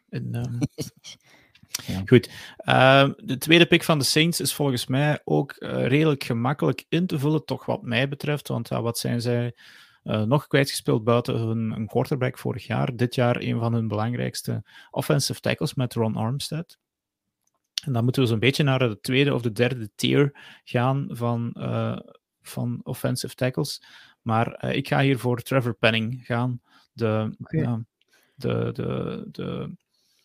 In, um... ja. Goed. Ehm, de tweede pick van de Saints is volgens mij ook redelijk gemakkelijk in te vullen, toch wat mij betreft. Want wat zijn zij? Uh, nog kwijtgespeeld buiten hun een quarterback vorig jaar. Dit jaar een van hun belangrijkste offensive tackles met Ron Armstead. En dan moeten we zo'n beetje naar de tweede of de derde tier gaan van, uh, van offensive tackles. Maar ik ga hier voor Trevor Penning gaan. De, okay. de, de, de,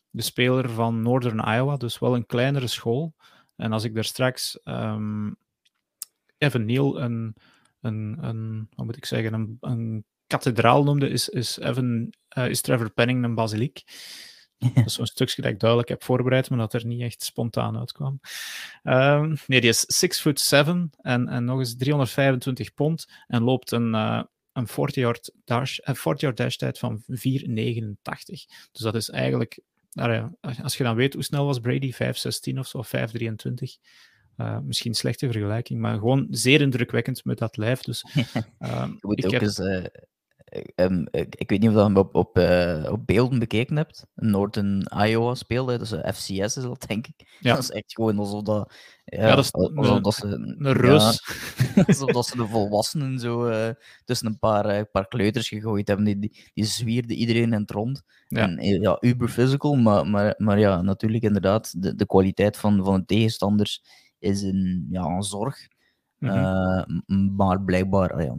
de speler van Northern Iowa, dus wel een kleinere school. En als ik daar straks um, Evan Neal een, een, een, wat moet ik zeggen, een, een kathedraal noemde, is, is, Evan, uh, is Trevor Penning een basiliek. Dat is zo'n stukje dat ik duidelijk heb voorbereid, maar dat er niet echt spontaan uitkwam. Um, nee, die is 6 foot 7 en, en nog eens 325 pond en loopt een, uh, een 40-yard dash, 40 dash tijd van 4,89. Dus dat is eigenlijk, nou ja, als je dan weet hoe snel was Brady, 5,16 of zo, 5,23. Uh, misschien slechte vergelijking, maar gewoon zeer indrukwekkend met dat lijf. Dus, uh, je moet ook heb... eens uh, Um, ik, ik, weet niet of je hem op, op, uh, op beelden bekeken hebt. Northern Iowa speelde, dus FCS is dat, denk ik. Ja. Dat is echt gewoon alsof dat... Ja, ja dat is alsof een, dat ze, een reus. Ja, alsof dat ze de volwassenen zo uh, tussen een paar, uh, paar kleuters gegooid hebben. Die, die, die zwierden iedereen in het rond. Ja. En, ja, uber physical, maar, maar, maar ja, natuurlijk inderdaad, de, de kwaliteit van, van de tegenstanders is een, ja, een zorg. Mm -hmm. maar blijkbaar. Uh, ja,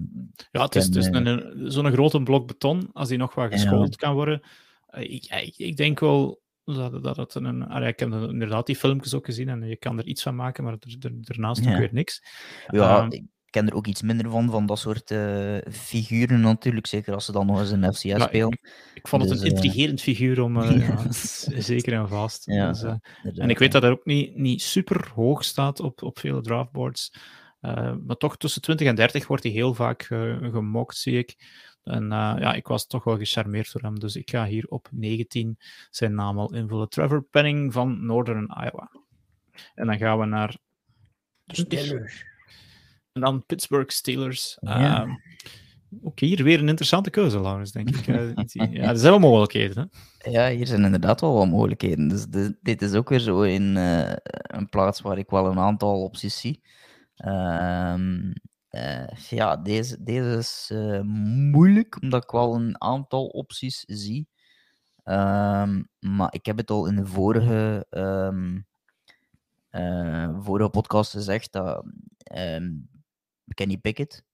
ja, het is, een, een, zo'n grote blok beton, als die nog wat geschoold kan worden. Ik, ik, ik, denk wel dat, dat het een. Ik heb inderdaad die filmpjes ook gezien en je kan er iets van maken, maar er, er, daarnaast ja. ook weer niks. Ja, um, ik ken er ook iets minder van, van dat soort uh, figuren natuurlijk. Zeker als ze dan nog eens een FCS ja, spelen. Ik, ik, vond het dus, een intrigerend figuur om. ja, zeker en vast. Dus, en ik weet dat hij ook niet, niet super hoog staat op, op vele draftboards. Uh, maar toch tussen 20 en 30 wordt hij heel vaak uh, gemokt, zie ik. En uh, ja, ik was toch wel gecharmeerd door hem. Dus ik ga hier op 19 zijn naam al invullen. Trevor Penning van Northern Iowa. En dan gaan we naar Steelers. En dan Pittsburgh Steelers. Ja. Ehm, ook hier weer een interessante keuze, Laurens, denk ik. ja, er zijn wel mogelijkheden. Hè? Ja, hier zijn inderdaad wel wat mogelijkheden. Dus dit is ook weer zo in een plaats waar ik wel een aantal opties zie. Um, uh, ja, deze, deze is uh, moeilijk, omdat ik wel een aantal opties zie. Um, maar ik heb het al in de vorige, um, uh, vorige podcast gezegd dat Kenny Pickett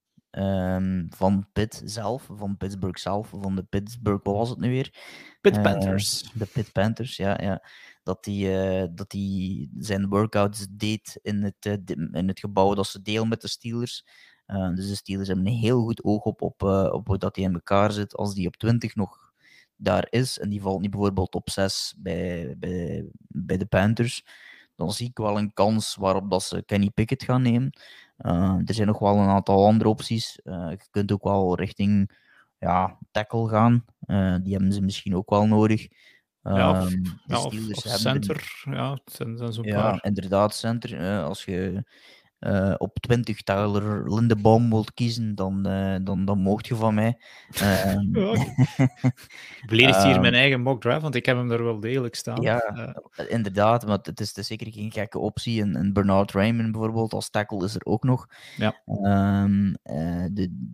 van Pitt zelf, van Pittsburgh zelf, van de Pittsburgh, wat was het nu weer? Pitt Panthers. de Pitt Panthers, ja. ja dat hij, uh, dat hij zijn workouts deed in het, uh, in het gebouw dat ze deel met de Steelers. Uh, dus de Steelers hebben een heel goed oog op, op, op hoe dat hij in elkaar zit. Als die op 20 nog daar is en die valt niet bijvoorbeeld op 6 bij, bij, bij de Panthers, dan zie ik wel een kans waarop dat ze Kenny Pickett gaan nemen. er zijn nog wel een aantal andere opties. je kunt ook wel richting ja, tackle gaan. die hebben ze misschien ook wel nodig. Ja, of, um, ja, of, of center, ja, zijn, zijn zo'n ja, paar. inderdaad, center. Uh, als je uh, op 20 Tyler Lindebaum wilt kiezen, dan, uh, dan, dan mocht je van mij. Uh, Beledigt hier mijn eigen mock draft, want ik heb hem er wel degelijk staan. Ja, inderdaad, maar het is, het is zeker geen gekke optie. En, en Bernard Raymond bijvoorbeeld als tackle is er ook nog. Ja. Um, de,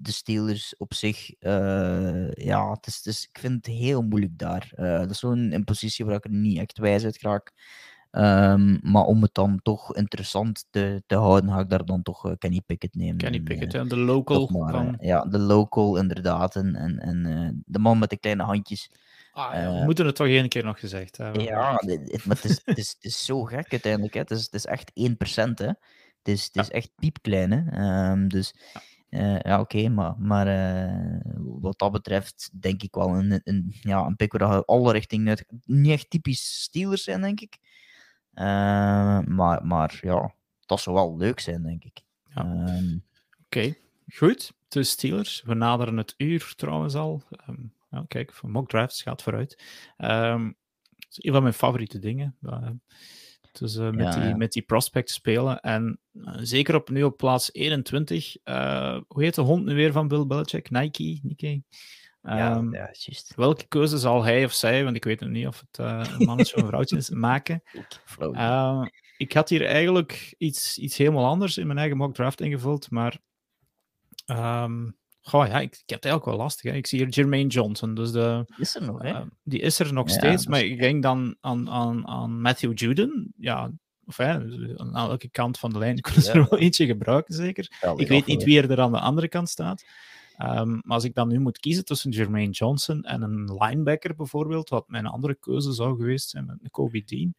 de Steelers op zich, uh, ja, het is, is, ik vind het heel moeilijk daar. Uh, dat is zo'n een positie waar ik er niet echt wijs uit raak. Um, maar om het dan toch interessant te, te houden, ga ik daar dan toch uh, Kenny Pickett nemen. Kenny Pickett, en, de local. Maar, van... ja, de local inderdaad. En, en, en de man met de kleine handjes. Ah, ja, we moeten het toch één keer nog gezegd hebben. Ja, het, maar het is, het, is, het is zo gek uiteindelijk. Hè. Het, is, het is echt 1%. Hè. Het is, het is ja. echt piepklein. Hè. Um, dus ja. Uh, ja, oké, okay, maar, maar uh, wat dat betreft denk ik wel een, een, ja, een pick waar alle richtingen uit... Niet echt typisch Steelers zijn, denk ik. Uh, maar, maar ja, dat zou wel leuk zijn, denk ik. Ja. Um, oké, okay. goed. De Steelers. We naderen het uur trouwens al. Um, nou, kijk, van mock drafts gaat vooruit. Um, dat is een van mijn favoriete dingen. Dus uh, met, ja, die, ja. met die prospect spelen. En uh, zeker op, nu op plaats 21. Uh, hoe heet de hond nu weer van Bill Belichick? Nike? Nike? Ja, um, ja, juist. Welke keuze zal hij of zij, want ik weet nog niet of het een mannetje of een vrouwtje is, maken? ik had hier eigenlijk iets, iets helemaal anders in mijn eigen mock draft ingevuld, maar um, Goh, ja, ik, ik heb het eigenlijk wel lastig. Hè. Ik zie hier Jermaine Johnson. Dus de, Is er nog, hè? eh, die is er nog Ja, steeds. Maar ik denk dan aan, aan, aan Matthew Juden. Ja, of hè, aan elke kant van de lijn kunnen ze Ja. er wel eentje gebruiken, zeker. Ik weet niet wie er aan de andere kant staat. Ehm, maar als ik dan nu moet kiezen tussen Jermaine Johnson en een linebacker bijvoorbeeld, wat mijn andere keuze zou geweest zijn met Kobe Dean,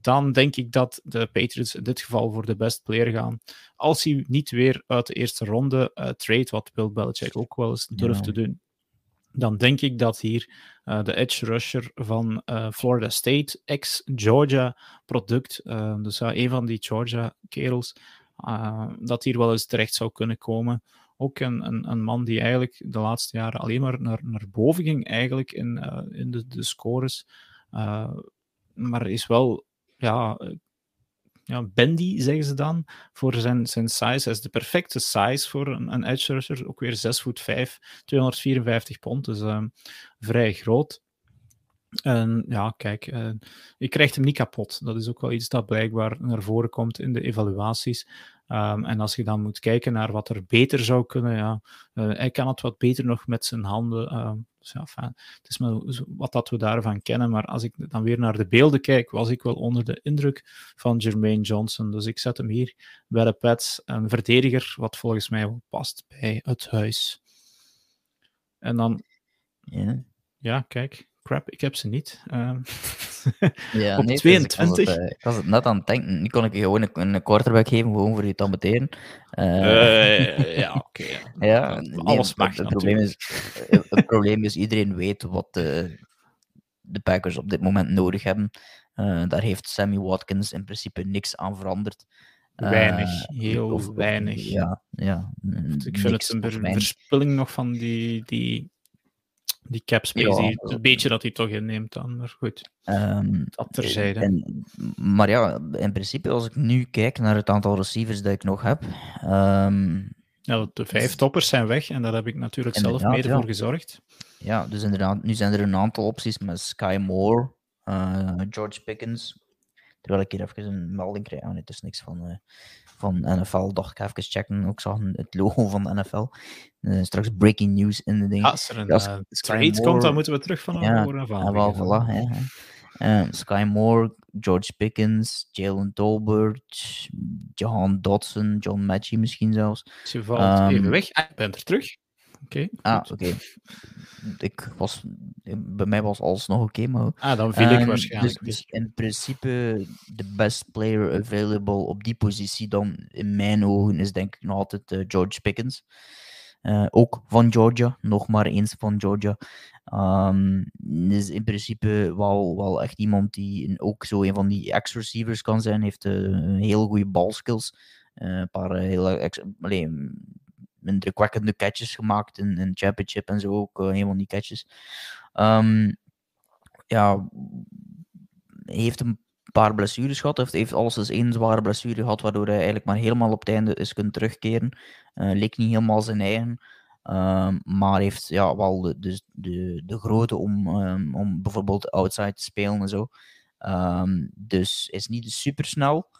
dan denk ik dat de Patriots in dit geval voor de best player gaan. Als hij niet weer uit de eerste ronde eh, trade, wat Bill Belichick ook wel eens durft te doen, dan denk ik dat hier eh, de edge rusher van eh, Florida State, ex-Georgia product, dus ja, een van die Georgia kerels, eh, dat hier wel eens terecht zou kunnen komen. Ook een, een, een man die eigenlijk de laatste jaren alleen maar naar, naar boven ging eigenlijk in, in de, de scores. Eh, maar is wel, ja, eh, ja, bendy, zeggen ze dan, voor zijn, zijn size. Hij is de perfecte size voor een, een edge rusher. Ook weer 6 voet 5, 254 pond, dus eh, vrij groot. En ja, kijk, eh, je krijgt hem niet kapot. Dat is ook wel iets dat blijkbaar naar voren komt in de evaluaties. Ehm, en als je dan moet kijken naar wat er beter zou kunnen, ja, eh, hij kan het wat beter nog met zijn handen. ehm, dus ja, fijn. Het is maar wat dat we daarvan kennen. Maar als ik dan weer naar de beelden kijk, was ik wel onder de indruk van Jermaine Johnson. Dus ik zet hem hier bij de Pets. Een verdediger, wat volgens mij wel past bij het huis. En dan, Ja. ja, kijk, crap, ik heb ze niet. Ehm, Ja, Op nee, dus 22. Ik was, het, eh, ik was het net aan het denken. Nu kon ik je gewoon een, een quarterback geven, gewoon voor je te ambeteren. Eh, eh, ja, oké. ja. ja, nee, alles het- mag het, probleem is, het, het probleem is, iedereen weet wat de, de Packers op dit moment nodig hebben. Daar heeft Sammy Watkins in principe niks aan veranderd. Weinig, heel of- weinig. Ja, ja. Ik vind niks het een verspilling nog van die, die, die cap space. Ja, die, dat- het beetje dat hij toch inneemt dan. Maar goed, Ehm, dat terzijde. En, maar ja, in principe, als ik nu kijk naar het aantal receivers dat ik nog heb. ehm, Ja, de vijf toppers zijn weg en daar heb ik natuurlijk zelf mede ja. voor gezorgd. ja, dus inderdaad, nu zijn er een aantal opties met Sky Moore, eh, George Pickens. Terwijl ik hier even een melding krijg. Oh, nee, het is niks van, eh, van NFL. Dacht ik even checken. Ook zag het logo van de NFL. Eh, straks breaking news in de ding. Als er een eh, trade komt, dan moeten we terug van Ja, horen van. Ah, wel, voilà, hè, hè. Eh, Sky Moore, George Pickens, Jalen Tolbert, Jahan Dodson, John Matchy misschien zelfs. Je valt Ehm, even weg. Ah, ik ben er terug. Oké. Ah, oké. Ik was, bij mij was alles nog oké, maar... ah, dan viel ik Ehm, waarschijnlijk. Dus, dus in principe, de best player available op die positie dan in mijn ogen is denk ik nog altijd eh, George Pickens. Eh, ook van Georgia, nog maar eens van Georgia. Ehm is in principe wel, wel echt iemand die een- ook zo een van die ex-receivers kan zijn. Heeft eh, een heel goede balskills. Eh, een paar eh, hele ex- allee, indrukwekkende catches gemaakt in, in championship en zo ook. eh, een van die catches. Ehm, ja, heeft een paar blessures gehad. Hij heeft, heeft alles eens één zware blessure gehad, waardoor hij eigenlijk maar helemaal op het einde is kunnen terugkeren. Eh, leek niet helemaal zijn eigen. Ehm, maar heeft ja, wel de, de, de, de grootte om, ehm, om bijvoorbeeld outside te spelen en zo. Ehm, dus is niet super snel.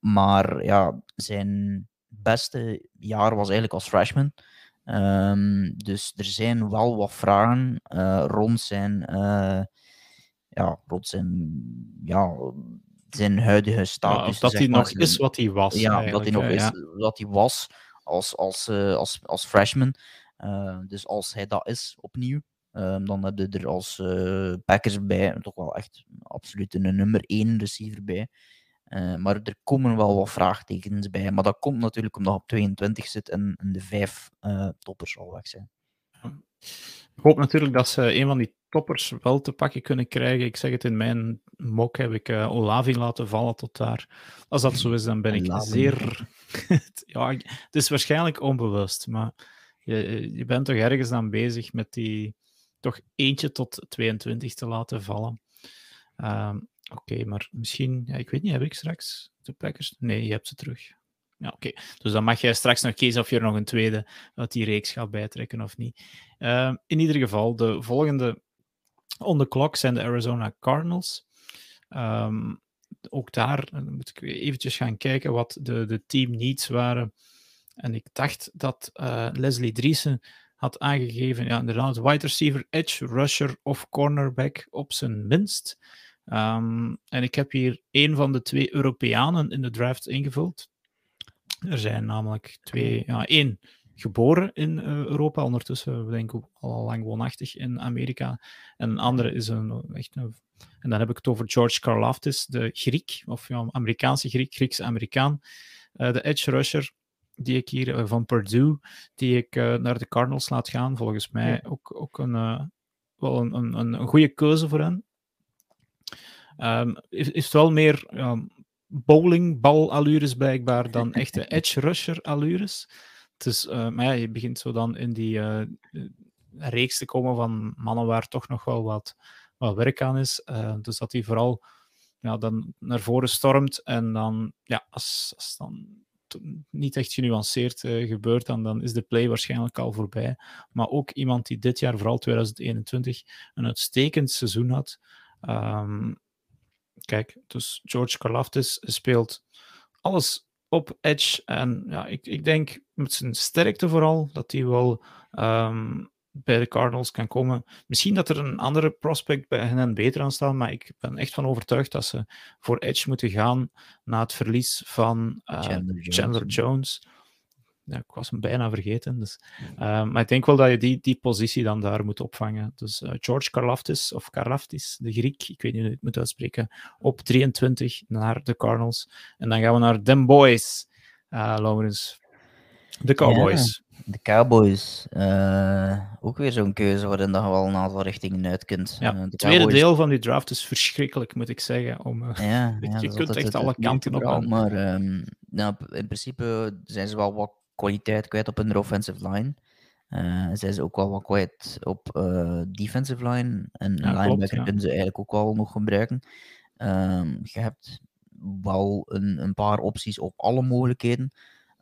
maar ja, zijn beste jaar was eigenlijk als freshman. Ehm, dus er zijn wel wat vragen eh, rond zijn, eh, ja, rond zijn, ja, zijn huidige Ja, status. of dat hij nog zijn- is wat hij was. ja, dat hij nog is ja. wat hij was als, als, eh, als, als freshman. Eh, dus als hij dat is opnieuw, eh, dan heb je er als Packers bij toch wel echt absoluut een nummer 1 receiver bij. Eh, maar er komen wel wat vraagtekens bij. Maar dat komt natuurlijk omdat hij op 22 zit en, en de vijf eh, toppers al weg zijn. Ik hoop natuurlijk dat ze een van die toppers wel te pakken kunnen krijgen. Ik zeg het in mijn mok heb ik eh, Olavi laten vallen tot daar. Als dat zo is, dan ben ik zeer. ja, het is waarschijnlijk onbewust, maar je, je bent toch ergens dan bezig met die toch eentje tot 22 te laten vallen. Ehm, Oké, maar misschien, ja, ik weet niet, heb ik straks de Packers? Nee, je hebt ze terug. Ja, oké. Dus dan mag jij straks nog kiezen of je er nog een tweede uit die reeks gaat bijtrekken of niet. Uh, in ieder geval, de volgende on the clock zijn de Arizona Cardinals. Um, ook daar uh, moet ik eventjes gaan kijken wat de, de team needs waren En ik dacht dat uh, Leslie Driesen had aangegeven, ja, inderdaad, wide receiver, edge, rusher of cornerback op zijn minst. Ehm, en ik heb hier een van de twee Europeanen in de draft ingevuld. Er zijn namelijk twee, ja, één geboren in uh, Europa, ondertussen denk ik al lang woonachtig in Amerika. En een andere is een, echt een, en dan heb ik het over George Karlaftis, de Griek, of ja, Amerikaanse Griek, Grieks-Amerikaan, uh, de edge rusher, die ik hier uh, van Purdue, die ik naar de Cardinals laat gaan. Volgens mij ook, ook een, wel een, een, een goede keuze voor hen. Um, is, is wel meer um, bowlingbal-allures blijkbaar dan echte edge rusher-allures. Dus, uh, maar ja, je begint zo dan in die uh, reeks te komen van mannen waar toch nog wel wat, wat werk aan is. Uh, dus dat hij vooral ja, dan naar voren stormt en dan, ja, als, als dan niet echt genuanceerd gebeurt, dan, dan is de play waarschijnlijk al voorbij. Maar ook iemand die dit jaar, vooral 2021, een uitstekend seizoen had. Um, kijk, dus George Karlaftis speelt alles op edge. En ja, ik, ik denk met zijn sterkte vooral dat hij wel um, bij de Cardinals kan komen. Misschien dat er een andere prospect bij hen beter aan staat, maar ik ben echt van overtuigd dat ze voor edge moeten gaan na het verlies van uh, Chandler Jones. Chandler Jones ja, ik was hem bijna vergeten. Dus, uh, maar ik denk wel dat je die, die positie dan daar moet opvangen. Dus uh, George Karlaftis, of Karlaftis, de Griek, ik weet niet hoe je het moet uitspreken, op 23 naar de Cardinals. En dan gaan we naar Den Boys, uh, Laurens. De Cowboys. Ja, de Cowboys. ook weer zo'n keuze waarin je wel een aantal richtingen uit kunt. Ja, het tweede deel van die draft is verschrikkelijk, moet ik zeggen. Om, ja, je kunt echt alle kanten op. Maar um, nou, in principe zijn ze wel wat kwaliteit kwijt op hun offensive line. Uh, zij is ook wel wat kwijt op uh, defensive line. En ja, linebacker ja. kunnen ze eigenlijk ook wel nog gebruiken. Um, je hebt wel een, een, paar opties op alle mogelijkheden.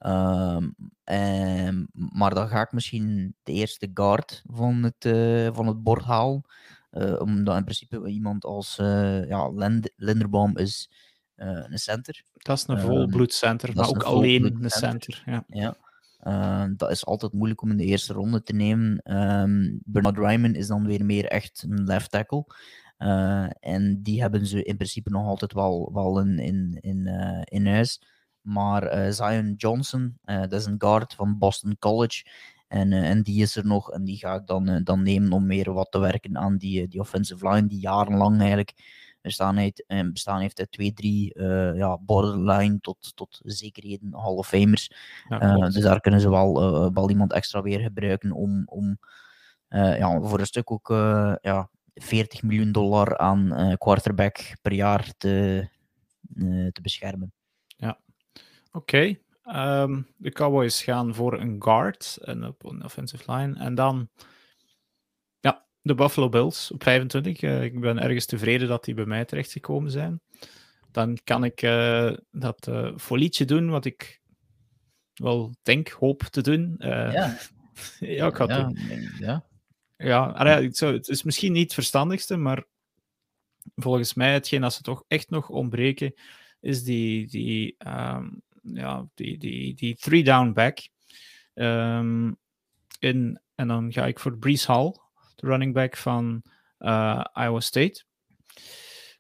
Um, en, maar dan ga ik misschien de eerste guard van het, uh, van het bord halen. omdat in principe iemand als ja, Lind Linderbaum is een center. Dat is een volbloed center, maar ook alleen een center. Ja. ja. Uh, dat is altijd moeilijk om in de eerste ronde te nemen. Um, Bernard Ryman is dan weer meer echt een left tackle. Uh, en die hebben ze in principe nog altijd wel, wel in, in, in, uh, in huis. Maar Zion Johnson, dat is een guard van Boston College. En, en die is er nog. En die ga ik dan, dan nemen om meer wat te werken aan die, die offensive line, die jarenlang eigenlijk bestaan heeft, eh, bestaan heeft uit twee, drie uh, ja, borderline tot, tot zekerheden Hall of Famers. Ja, uh, dus daar kunnen ze wel, uh, wel iemand extra weer gebruiken om, om ja, voor een stuk ook ja, 40 miljoen dollar aan quarterback per jaar te, te beschermen. Ja, oké. Okay. Um, ehm, de Cowboys gaan voor een guard en op een offensive line. En dan de Buffalo Bills op 25. Uh, ik ben ergens tevreden dat die bij mij terechtgekomen zijn. Dan kan ik uh, dat uh, folietje doen wat ik wel denk, hoop te doen. ja. ja, ik ga ja, doen. Ja. Ja, het is misschien niet het verstandigste, maar volgens mij hetgeen dat ze toch echt nog ontbreken, is die, die, um, ja, die, die, die three-down back. Um, in, en dan ga ik voor Brees Hall de running back van uh, Iowa State.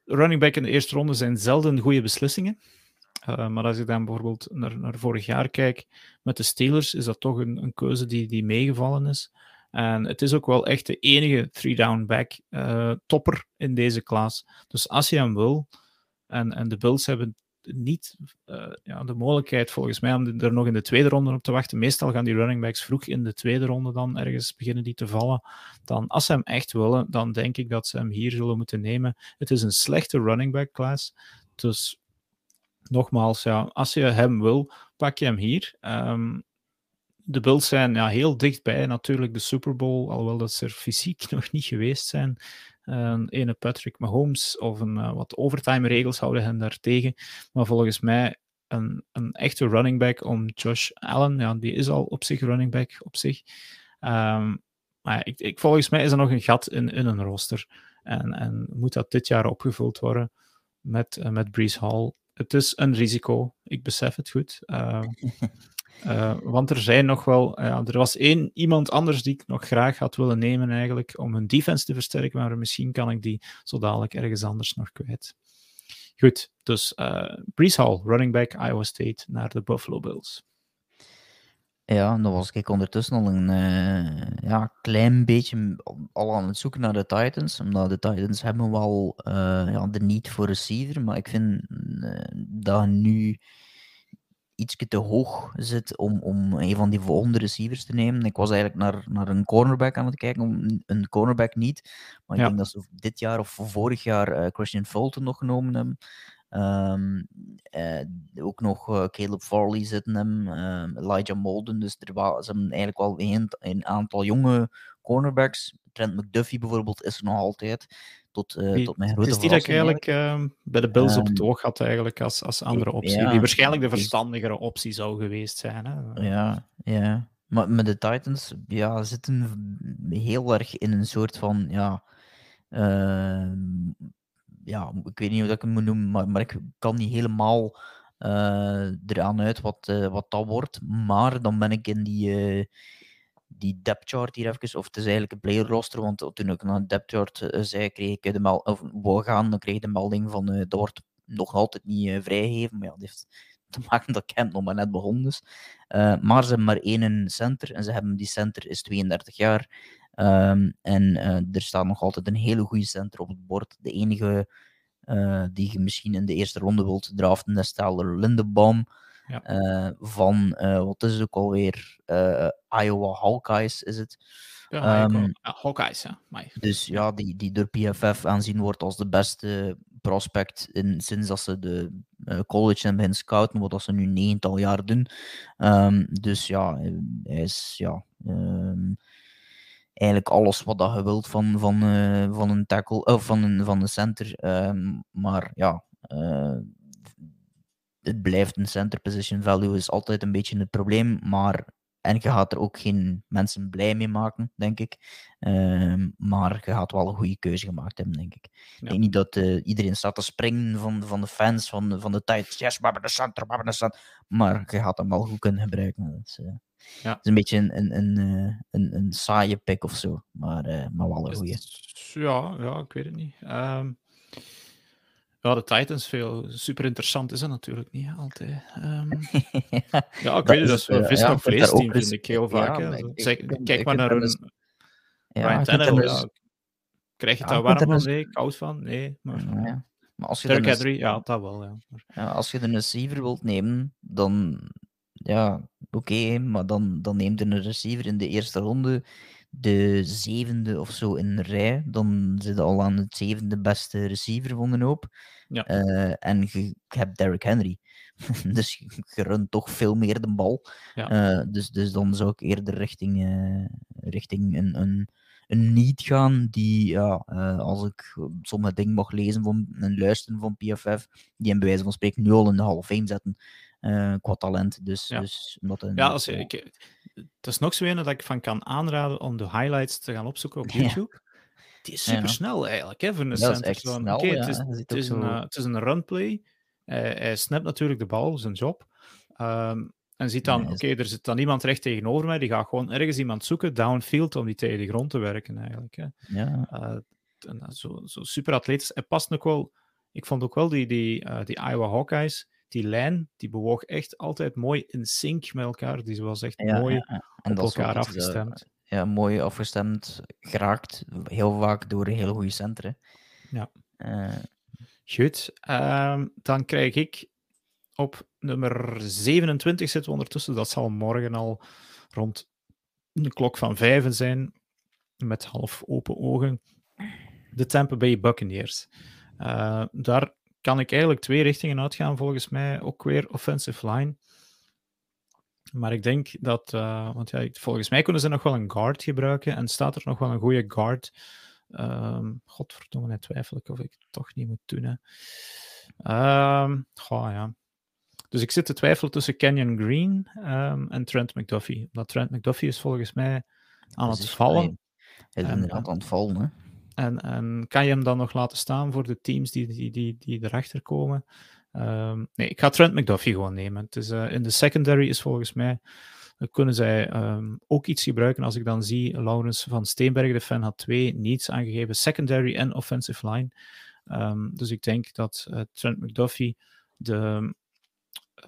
Running back in de eerste ronde zijn zelden goede beslissingen. Uh, maar als ik dan bijvoorbeeld naar, naar vorig jaar kijk met de Steelers, is dat toch een, een keuze die, die meegevallen is. En het is ook wel echt de enige three-down back uh, topper in deze klas. Dus als je hem wil, en, en de Bills hebben niet uh, ja, de mogelijkheid volgens mij om er nog in de tweede ronde op te wachten. Meestal gaan die running backs vroeg in de tweede ronde dan ergens beginnen die te vallen. Dan, als ze hem echt willen, dan denk ik dat ze hem hier zullen moeten nemen. Het is een slechte running back class. Dus nogmaals, ja, als je hem wil, pak je hem hier. Um, de Bills zijn ja, heel dichtbij natuurlijk de Super Bowl, alhoewel dat ze er fysiek nog niet geweest zijn. Een ene Patrick Mahomes of een uh, wat overtime regels houden hen daartegen. Maar volgens mij een, een echte running back om Josh Allen, ja, die is al op zich running back op zich. Um, maar ik, ik, volgens mij is er nog een gat in, in een roster. En, en moet dat dit jaar opgevuld worden met, uh, met Brees Hall. Het is een risico, ik besef het goed. Uh, Uh, want er zijn nog wel, ja, er was één iemand anders die ik nog graag had willen nemen eigenlijk, om hun defense te versterken, maar misschien kan ik die zo dadelijk ergens anders nog kwijt. Goed, dus uh, Brees Hall, running back Iowa State, naar de Buffalo Bills. Ja, dan was ik ondertussen al een ja, klein beetje al aan het zoeken naar de Titans. Omdat de Titans hebben wel uh, ja, de niet voor receiver. Maar ik vind dat nu iets te hoog zit om, om een van die volgende receivers te nemen. Ik was eigenlijk naar, naar een cornerback aan het kijken, om een cornerback niet. Maar ik denk dat ze dit jaar of vorig jaar Christian Fulton nog genomen hebben. Um, uh, ook nog uh, Caleb Farley zitten hem, uh, Elijah Molden. Dus er was, ze hebben eigenlijk wel een, een, aantal jonge cornerbacks. Trent McDuffie bijvoorbeeld is er nog altijd. Tot, die, tot mijn grote Is die dat ik eigenlijk ehm, bij de Bills op het ehm, oog had eigenlijk als, als andere optie? Ja, die waarschijnlijk de verstandigere optie zou geweest zijn. Hè? Ja, ja. Maar met de Titans ja, zitten heel erg in een soort van ja, ja, ik weet niet hoe dat ik hem moet noemen, maar, maar ik kan niet helemaal uh, eraan uit wat, uh, wat dat wordt. Maar dan ben ik in die, uh, die depth chart hier even, of het is eigenlijk een player roster, want toen ik naar de depth chart zei, kreeg ik de melding, of gaan, dan kreeg ik de van dat wordt nog altijd niet vrijgegeven. Maar ja, dat heeft te maken dat Camp nog maar net begonnen is. maar ze hebben maar één center en ze hebben die center is 32 jaar. Um, en er staat nog altijd een hele goede center op het bord. De enige die je misschien in de eerste ronde wilt draften, is Tyler Lindebaum. Ja. Uh, van, wat is het ook alweer? Iowa Hawkeyes is het. Ja, um, Hawkeyes, ja. Maar... Dus ja, die, die door PFF aanzien wordt als de beste prospect in, sinds dat ze de college hebben beginnen scouten, wat ze nu negental jaar doen. Um, dus ja, hij is ja, eigenlijk alles wat dat je wilt van, van, van een tackle of van een, van een center. Maar ja, het blijft een center position value is altijd een beetje het probleem. Maar en je gaat er ook geen mensen blij mee maken, denk ik. Uh, maar je gaat wel een goede keuze gemaakt hebben, denk ik. Ja. Ik denk niet dat uh, iedereen staat te springen van, van de fans van, van de tijd. Yes, we hebben de center, we hebben de center. Maar je gaat hem wel goed kunnen gebruiken. Dus, uh, ja. Het is een beetje een, een, een, eh, een, een saaie pick of zo, maar, maar wel een goede. Ja, ja, ik weet het niet. Um, ja, de Titans, veel super interessant is dat natuurlijk niet altijd. Um, ja, ik weet het, dat is wel vis ja, vleesteam, vind ik heel vaak. Ja, ik, zeg, ik, kijk ik, maar naar een dus, ja, Ryan dus, ja. Krijg je daar warm van? Dus, nee, koud van? Nee. Maar, maar als je Derek Henry, ja, dat wel. Ja. ja. als je een receiver wilt nemen, dan ja, oké, maar dan, dan neemt een receiver in de eerste ronde de zevende of zo in een rij. Dan zit je al aan het zevende beste receiver van de hoop. Ja. Uh, en je, hebt Derrick Henry. dus je, runt toch veel meer de bal. Ja. Uh, dus, dus dan zou ik eerder richting, uh, richting een, een, een niet gaan die, ja, als ik sommige dingen mag lezen van, en luisteren van PFF, die in bewijze van spreken nu al in de Hall of Fame zetten qua talent. Dus, ja. dus een, ja, als, ik, het is nog zo een dat ik van kan aanraden om de highlights te gaan opzoeken op YouTube. Die is super snel eigenlijk, hè, voor een center. Echt snel, okay, het, is, het, is een, uh, het is een runplay. Uh, hij snapt natuurlijk de bal, zijn job. Um, en ziet dan, oké, okay, er zit dan iemand recht tegenover mij, die gaat gewoon ergens iemand zoeken, downfield, om die tegen de grond te werken eigenlijk. Hè. Ja. Uh, zo, zo super atletisch. Hij past nog wel, ik vond ook wel die, die, uh, die Iowa Hawkeyes, die lijn, die bewoog echt altijd mooi in sync met elkaar. Die was echt mooi ja, op elkaar afgestemd. Ja, mooi afgestemd geraakt. Heel vaak door een heel goede centrum. Ja. Uh, Goed. Uh, dan krijg ik op nummer 27 zitten we ondertussen. Dat zal morgen al rond de klok van vijf zijn. Met half open ogen. De Tampa Bay Buccaneers. Uh, daar kan ik eigenlijk twee richtingen uitgaan, volgens mij. Ook weer offensive line. Maar ik denk dat, uh, want ja, volgens mij kunnen ze nog wel een guard gebruiken. En staat er nog wel een goede guard. Um, godverdomme, net twijfel ik of ik het toch niet moet doen. Hè. Um, goh, ja. Dus ik zit te twijfelen tussen Canyon Green um, en Trent McDuffie. Dat Trent McDuffie is volgens mij aan het vallen. Hij is inderdaad aan het vallen, hè? En, en kan je hem dan nog laten staan voor de teams die, die, die, die erachter komen? Ehm, nee, ik ga Trent McDuffie gewoon nemen. Is, in de secondary is volgens mij kunnen zij ehm, ook iets gebruiken. Als ik dan zie, Laurens van Steenberg, de fan, had twee niets aangegeven, secondary en offensive line. Ehm, dus ik denk dat uh, Trent McDuffie, de,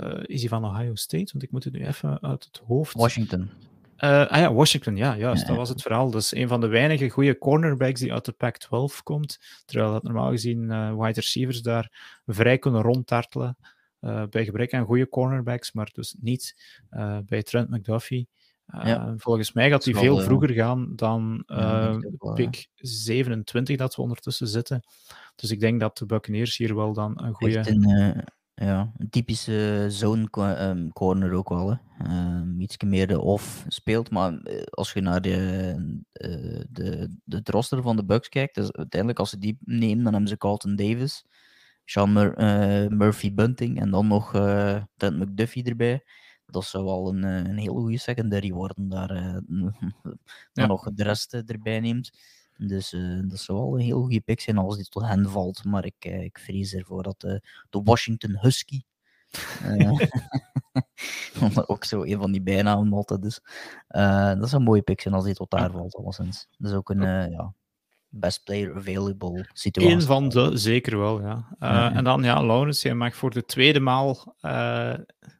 uh, is hij van Ohio State? Want ik moet het nu even uit het hoofd. Washington. Uh, ah ja, Washington, ja, juist, dat was het verhaal. Dat is een van de weinige goede cornerbacks die uit de Pac-12 komt. Terwijl dat normaal gezien wide receivers daar vrij kunnen rondtartelen. Uh, bij gebrek aan goede cornerbacks, maar dus niet bij Trent McDuffie. Ja. Volgens mij gaat hij veel vroeger gaan dan ja, pick 27 dat we ondertussen zitten. Dus ik denk dat de Buccaneers hier wel dan een goede... Een, ja, een typische zone um, corner ook wel. Hè. Um, iets meer de off speelt, maar als je naar de, de, de, de roster van de Bucks kijkt, dus uiteindelijk als ze die nemen, dan hebben ze Carlton Davis, Sean Mur uh, Murphy Bunting en dan nog uh, Trent McDuffie erbij. Dat zou wel een, eh, een hele goede secondary worden daar. Uh, dan nog de rest erbij neemt. Dus dat zou wel een heel goede pick zijn als die tot hen valt. Maar ik, ik vrees ervoor dat de Washington Husky. ook zo een van die bijnamen altijd is. dat is een mooie pick zijn als die tot daar valt, alleszins. Dat is ook een, ja, best player available situatie. Eén van de, zeker wel, ja. En dan, ja, Laurens, jij mag voor de tweede maal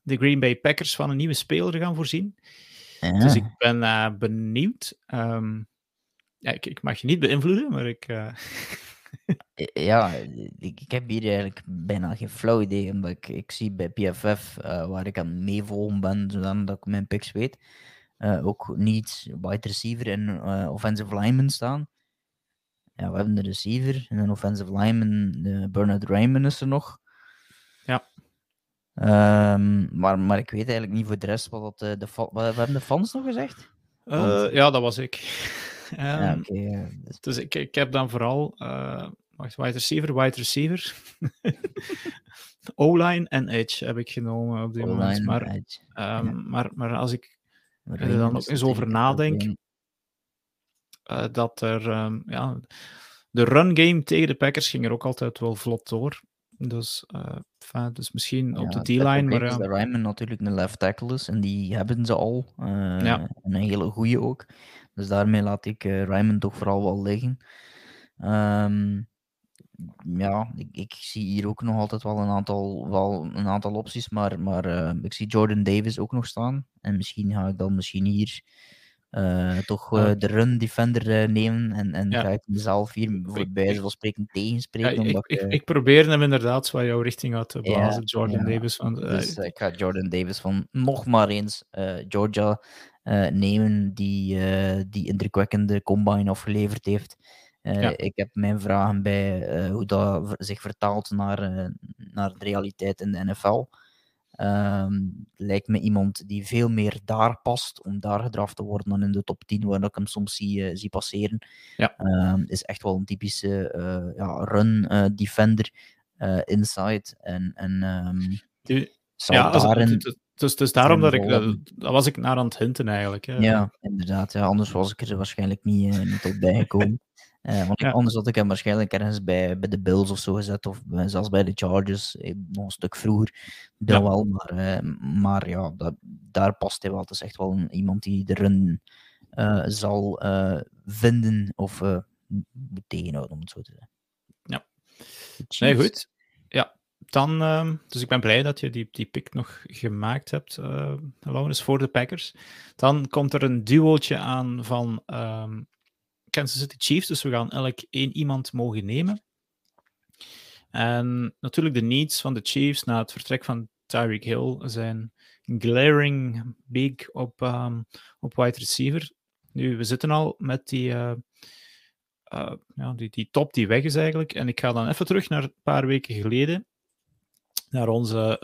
de Green Bay Packers van een nieuwe speler gaan voorzien. Ja. Dus ik ben benieuwd. Um, ja, ik, ik, mag je niet beïnvloeden, maar ik... ja, ik, ik, heb hier eigenlijk bijna geen flauw idee, omdat ik, ik zie bij PFF, waar ik aan meevolgen ben, zodat ik mijn picks weet, ook niet wide receiver en offensive lineman staan. Ja, we hebben de receiver en een offensive lineman, de Bernard Raymond is er nog. Ja. Um, maar, maar ik weet eigenlijk niet voor de rest wat dat, de, wat, hebben de fans nog gezegd? Ja, dat was ik. Um, ja, okay, dus... dus ik, ik heb dan vooral uh, wacht, wide receiver, wide receiver. O-line en edge heb ik genomen op dit moment. Maar, um, ja. maar, maar als ik er dan ook eens over nadenk, uh, dat er um, ja, de run game tegen de Packers ging er ook altijd wel vlot door. Dus, uh, dus misschien ja, op de D-line. Maar ja. de Ryman natuurlijk een left tackle is en die hebben ze al. Uh, ja. Een hele goede ook. Dus daarmee laat ik uh, Ryman toch vooral wel liggen. Um, ja, ik, ik, zie hier ook nog altijd wel een aantal, wel een aantal opties, maar, maar uh, ik zie Jordan Davis ook nog staan. En misschien ga ik dan misschien hier uh, toch uh, de run defender nemen en, en ja. ga ik mezelf hier voor bij van spreken tegenspreken. Ja, ik, ik, ik, probeer hem inderdaad zo jouw richting uit te blazen, Jordan Davis. Van, dus ik ga Jordan Davis van nog maar eens Georgia nemen, die, die indrukwekkende combine afgeleverd heeft. Ja. Ik heb mijn vragen bij hoe dat zich vertaalt naar, naar de realiteit in de NFL. Um, lijkt me iemand die veel meer daar past om daar gedraft te worden dan in de top 10, waar ik hem soms zie, uh, zie passeren. Ja. Um, is echt wel een typische uh, ja, run uh, defender inside. En, en um, die, ja, daarin... het, dus, dus daarom dat ik, dat, dat, was ik naar aan het hinten eigenlijk. Hè. Ja, inderdaad. Ja, anders was ik er waarschijnlijk niet, niet op bijgekomen. Uh, want ja. anders had ik hem waarschijnlijk ergens bij, bij de Bills of zo gezet, of zelfs bij de Chargers, eh, nog een stuk vroeger. Dat ja. wel, maar, uh, maar ja, dat, daar past hij wel. Het is echt wel een, iemand die de run uh, zal vinden of moet tegenhouden, om het zo te zeggen. Ja, nee, goed. Ja, dan, ehm, dus ik ben blij dat je die, die pick nog gemaakt hebt, uh, voor de Packers. Dan komt er een duootje aan van um, Kansas City Chiefs, dus we gaan elk één iemand mogen nemen. En natuurlijk de needs van de Chiefs na het vertrek van Tyreek Hill zijn glaring big op, um, op wide receiver. Nu, we zitten al met die, uh, uh, ja, die, die top die weg is eigenlijk. En ik ga dan even terug naar een paar weken geleden, naar onze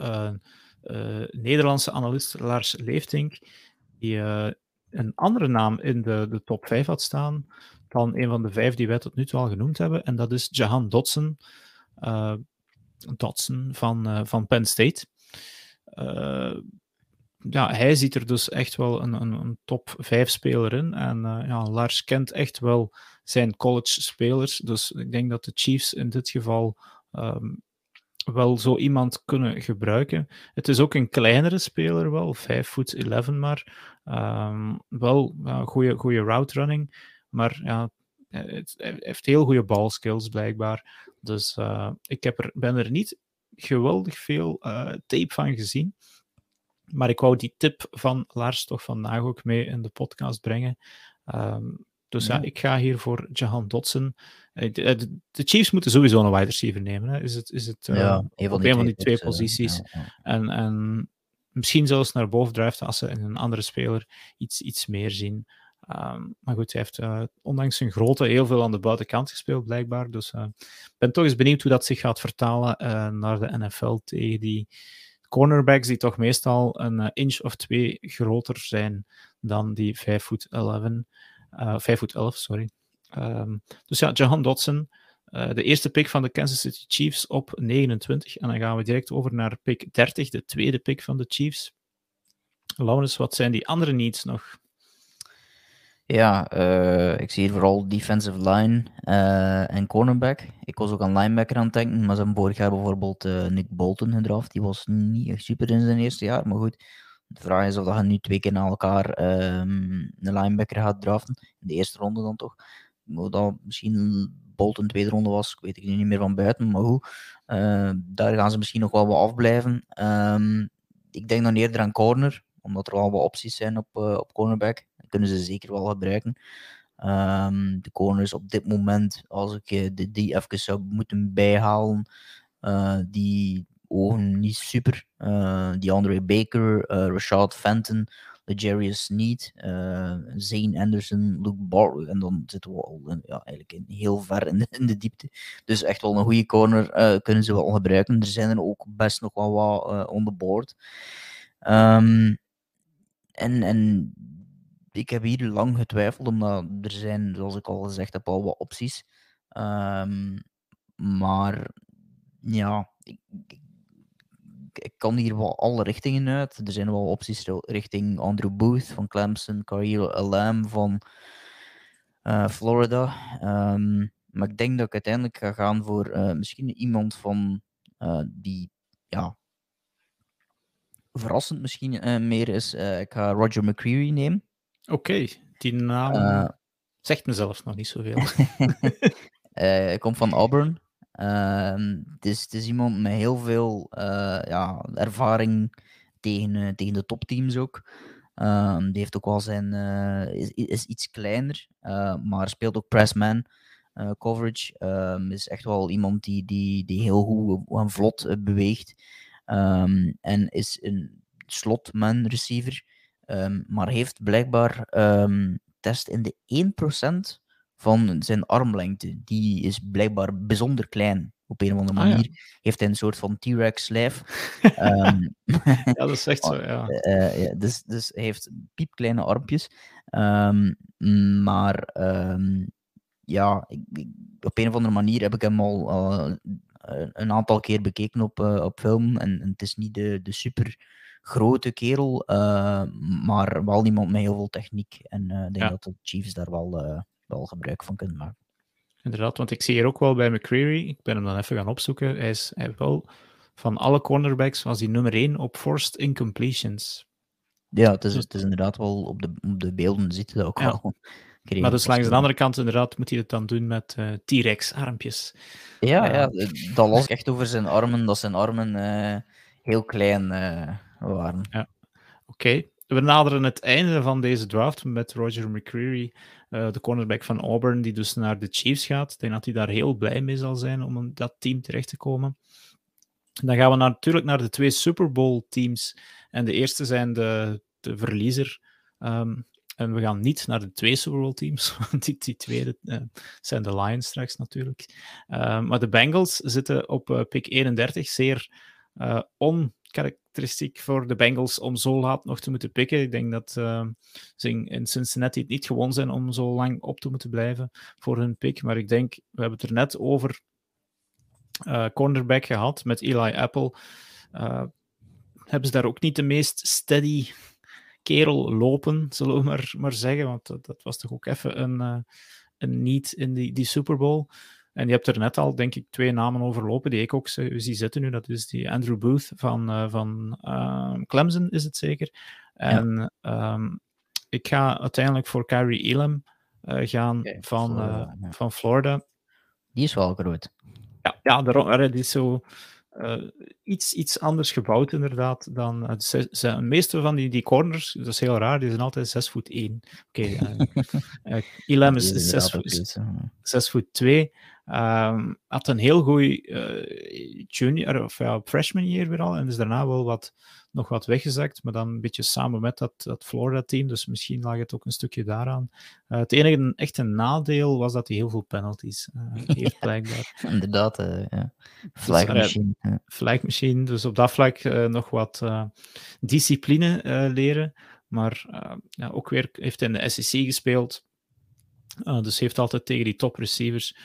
uh, Nederlandse analist Lars Leeftink, die een andere naam in de, de top 5 had staan dan een van de vijf die wij tot nu toe al genoemd hebben. En dat is Jahan Dotson. Uh, van, van Penn State. Ja, hij ziet er dus echt wel een, een, een top 5 speler in. En ja, Lars kent echt wel zijn college spelers. Dus ik denk dat de Chiefs in dit geval um, wel zo iemand kunnen gebruiken. Het is ook een kleinere speler wel, 5 voet 11 maar. Um, wel uh, goede route running, maar ja, het, heeft heel goede balskills blijkbaar. Dus uh, ik heb er, ben er niet geweldig veel uh, tape van gezien. Maar ik wou die tip van Lars toch vandaag ook mee in de podcast brengen. Um, dus ja. ja. ik ga hier voor Jahan Dotson. Eh, de, de, Chiefs moeten sowieso een wide receiver nemen. Hè. Is het, is het uh, ja, een op een van die twee posities. Ja, en, en misschien zelfs naar boven draften als ze in een andere speler iets, iets meer zien. Um, maar goed, hij heeft uh, ondanks zijn grootte heel veel aan de buitenkant gespeeld, blijkbaar. Dus ik uh, ben toch eens benieuwd hoe dat zich gaat vertalen uh, naar de NFL tegen die cornerbacks, die toch meestal een inch of twee groter zijn dan die 5 voet 11. 5 voet 11, sorry. Um, dus ja, Jahan Dodson, de eerste pick van de Kansas City Chiefs op 29. En dan gaan we direct over naar pick 30, de tweede pick van de Chiefs. Laurens, wat zijn die andere needs nog? Ja, uh, ik zie hier vooral defensive line uh, en cornerback. Ik was ook aan linebacker aan het denken, maar ze hebben vorig jaar bijvoorbeeld Nick Bolton gedraft. Die was niet echt super in zijn eerste jaar, maar goed. De vraag is of je nu twee keer na elkaar um, een linebacker gaat draften. In de eerste ronde dan toch. Of dat misschien Bolton tweede ronde was, weet ik niet meer van buiten, maar hoe. daar gaan ze misschien nog wel wat afblijven. Um, ik denk dan eerder aan corner, omdat er wel wat opties zijn op, op cornerback kunnen ze zeker wel gebruiken. Um, de corners op dit moment, als ik uh, die, even zou moeten bijhalen, die ogen niet super. Die Andre Baker, Rashad Fenton, Legarius Sneed, Zane Anderson, Luke Bartley. En dan zitten we al ja, eigenlijk in, heel ver in de, de diepte. Dus echt wel een goede corner kunnen ze wel gebruiken. Er zijn er ook best nog wel wat on the board. Um, en, en ik heb hier lang getwijfeld, omdat er zijn, zoals ik al gezegd heb, al wat opties. Um, maar ja, ik, ik, kan hier wel alle richtingen uit. Er zijn wel opties richting Andrew Booth van Clemson, Khalil Alam van uh, Florida. Um, maar ik denk dat ik uiteindelijk ga gaan voor uh, misschien iemand van uh, die ja, verrassend misschien meer is. ik ga Roger McCreary nemen. Oké, die naam zegt mezelf nog niet zoveel. uh, komt van Auburn. Uh, het, is, iemand met heel veel uh, ja, ervaring tegen, tegen de topteams ook. Um, die heeft ook wel zijn. is, is iets kleiner, maar speelt ook pressman. coverage. Um, is echt wel iemand die, die, die heel goed en vlot beweegt. En is een slotman receiver. Maar heeft blijkbaar test in de 1% van zijn armlengte. Die is blijkbaar bijzonder klein. Op een of andere manier ah, ja. heeft hij een soort van T-Rex lijf. um, ja, dat is echt zo, ja. Uh, ja dus, dus hij heeft piepkleine armpjes. maar ja, ik, ik, op een of andere manier heb ik hem al uh, een aantal keer bekeken op, uh, op film. En, en, het is niet de, de super grote kerel, maar wel iemand met heel veel techniek. En ik denk dat de Chiefs daar wel, wel gebruik van kunnen maken. Inderdaad, want ik zie hier ook wel bij McCreary, ik ben hem dan even gaan opzoeken, hij is hij wel van alle cornerbacks was hij nummer 1 op forced incompletions. Ja, het is, dus... het is inderdaad wel op de, op de beelden zitten dat ook ja. wel. Maar dus langs de andere kant, inderdaad, moet hij het dan doen met uh, T-Rex-armpjes. Ja, ja, dat las ik echt over zijn armen, dat zijn armen uh, heel klein uh, waren. Ja. Oké. We naderen het einde van deze draft met Roger McCreary, de cornerback van Auburn, die dus naar de Chiefs gaat. Ik denk dat hij daar heel blij mee zal zijn om in dat team terecht te komen. Dan gaan we natuurlijk naar de twee Super Bowl teams. En de eerste zijn de, de verliezer. Um, en we gaan niet naar de twee Super Bowl teams, want die, die tweede uh, zijn de Lions straks natuurlijk. Uh, maar de Bengals zitten op uh, pick 31, zeer on karakteristiek voor de Bengals om zo laat nog te moeten pikken. Ik denk dat uh, ze in Cincinnati het niet gewoon zijn om zo lang op te moeten blijven voor hun pick. Maar ik denk, we hebben het er net over uh, cornerback gehad met Eli Apple. Uh, hebben ze daar ook niet de meest steady kerel lopen, zullen we maar, maar zeggen. Want dat, dat was toch ook even een, een niet in die, die Super Bowl. En je hebt er net al, denk ik, twee namen overlopen die ik ook zie zitten nu. Dat is die Andrew Booth van, van Clemson, is het zeker. En ehm, ik ga uiteindelijk voor Kyrie Elam gaan van, Florida, van Florida. Die is wel groot. Ja, ja de, die is zo uh, iets, iets anders gebouwd, inderdaad. Dan, uh, de meeste van die, die corners, dat is heel raar, die zijn altijd 6 voet 1. Oké, okay, uh, Elam is 6 voet, 6 voet 2. Um, had een heel goede junior, of freshman year weer al, en is daarna wel wat nog wat weggezakt, maar dan een beetje samen met dat, dat Florida-team. Dus misschien lag het ook een stukje daaraan. Uh, het enige echte nadeel was dat hij heel veel penalties uh, heeft, blijkbaar. Inderdaad, uh, ja. Flag dus, machine. Ja. Flag machine. Dus op dat vlak nog wat discipline leren. Maar ja, ook weer heeft hij in de SEC gespeeld. dus heeft altijd tegen die top receivers,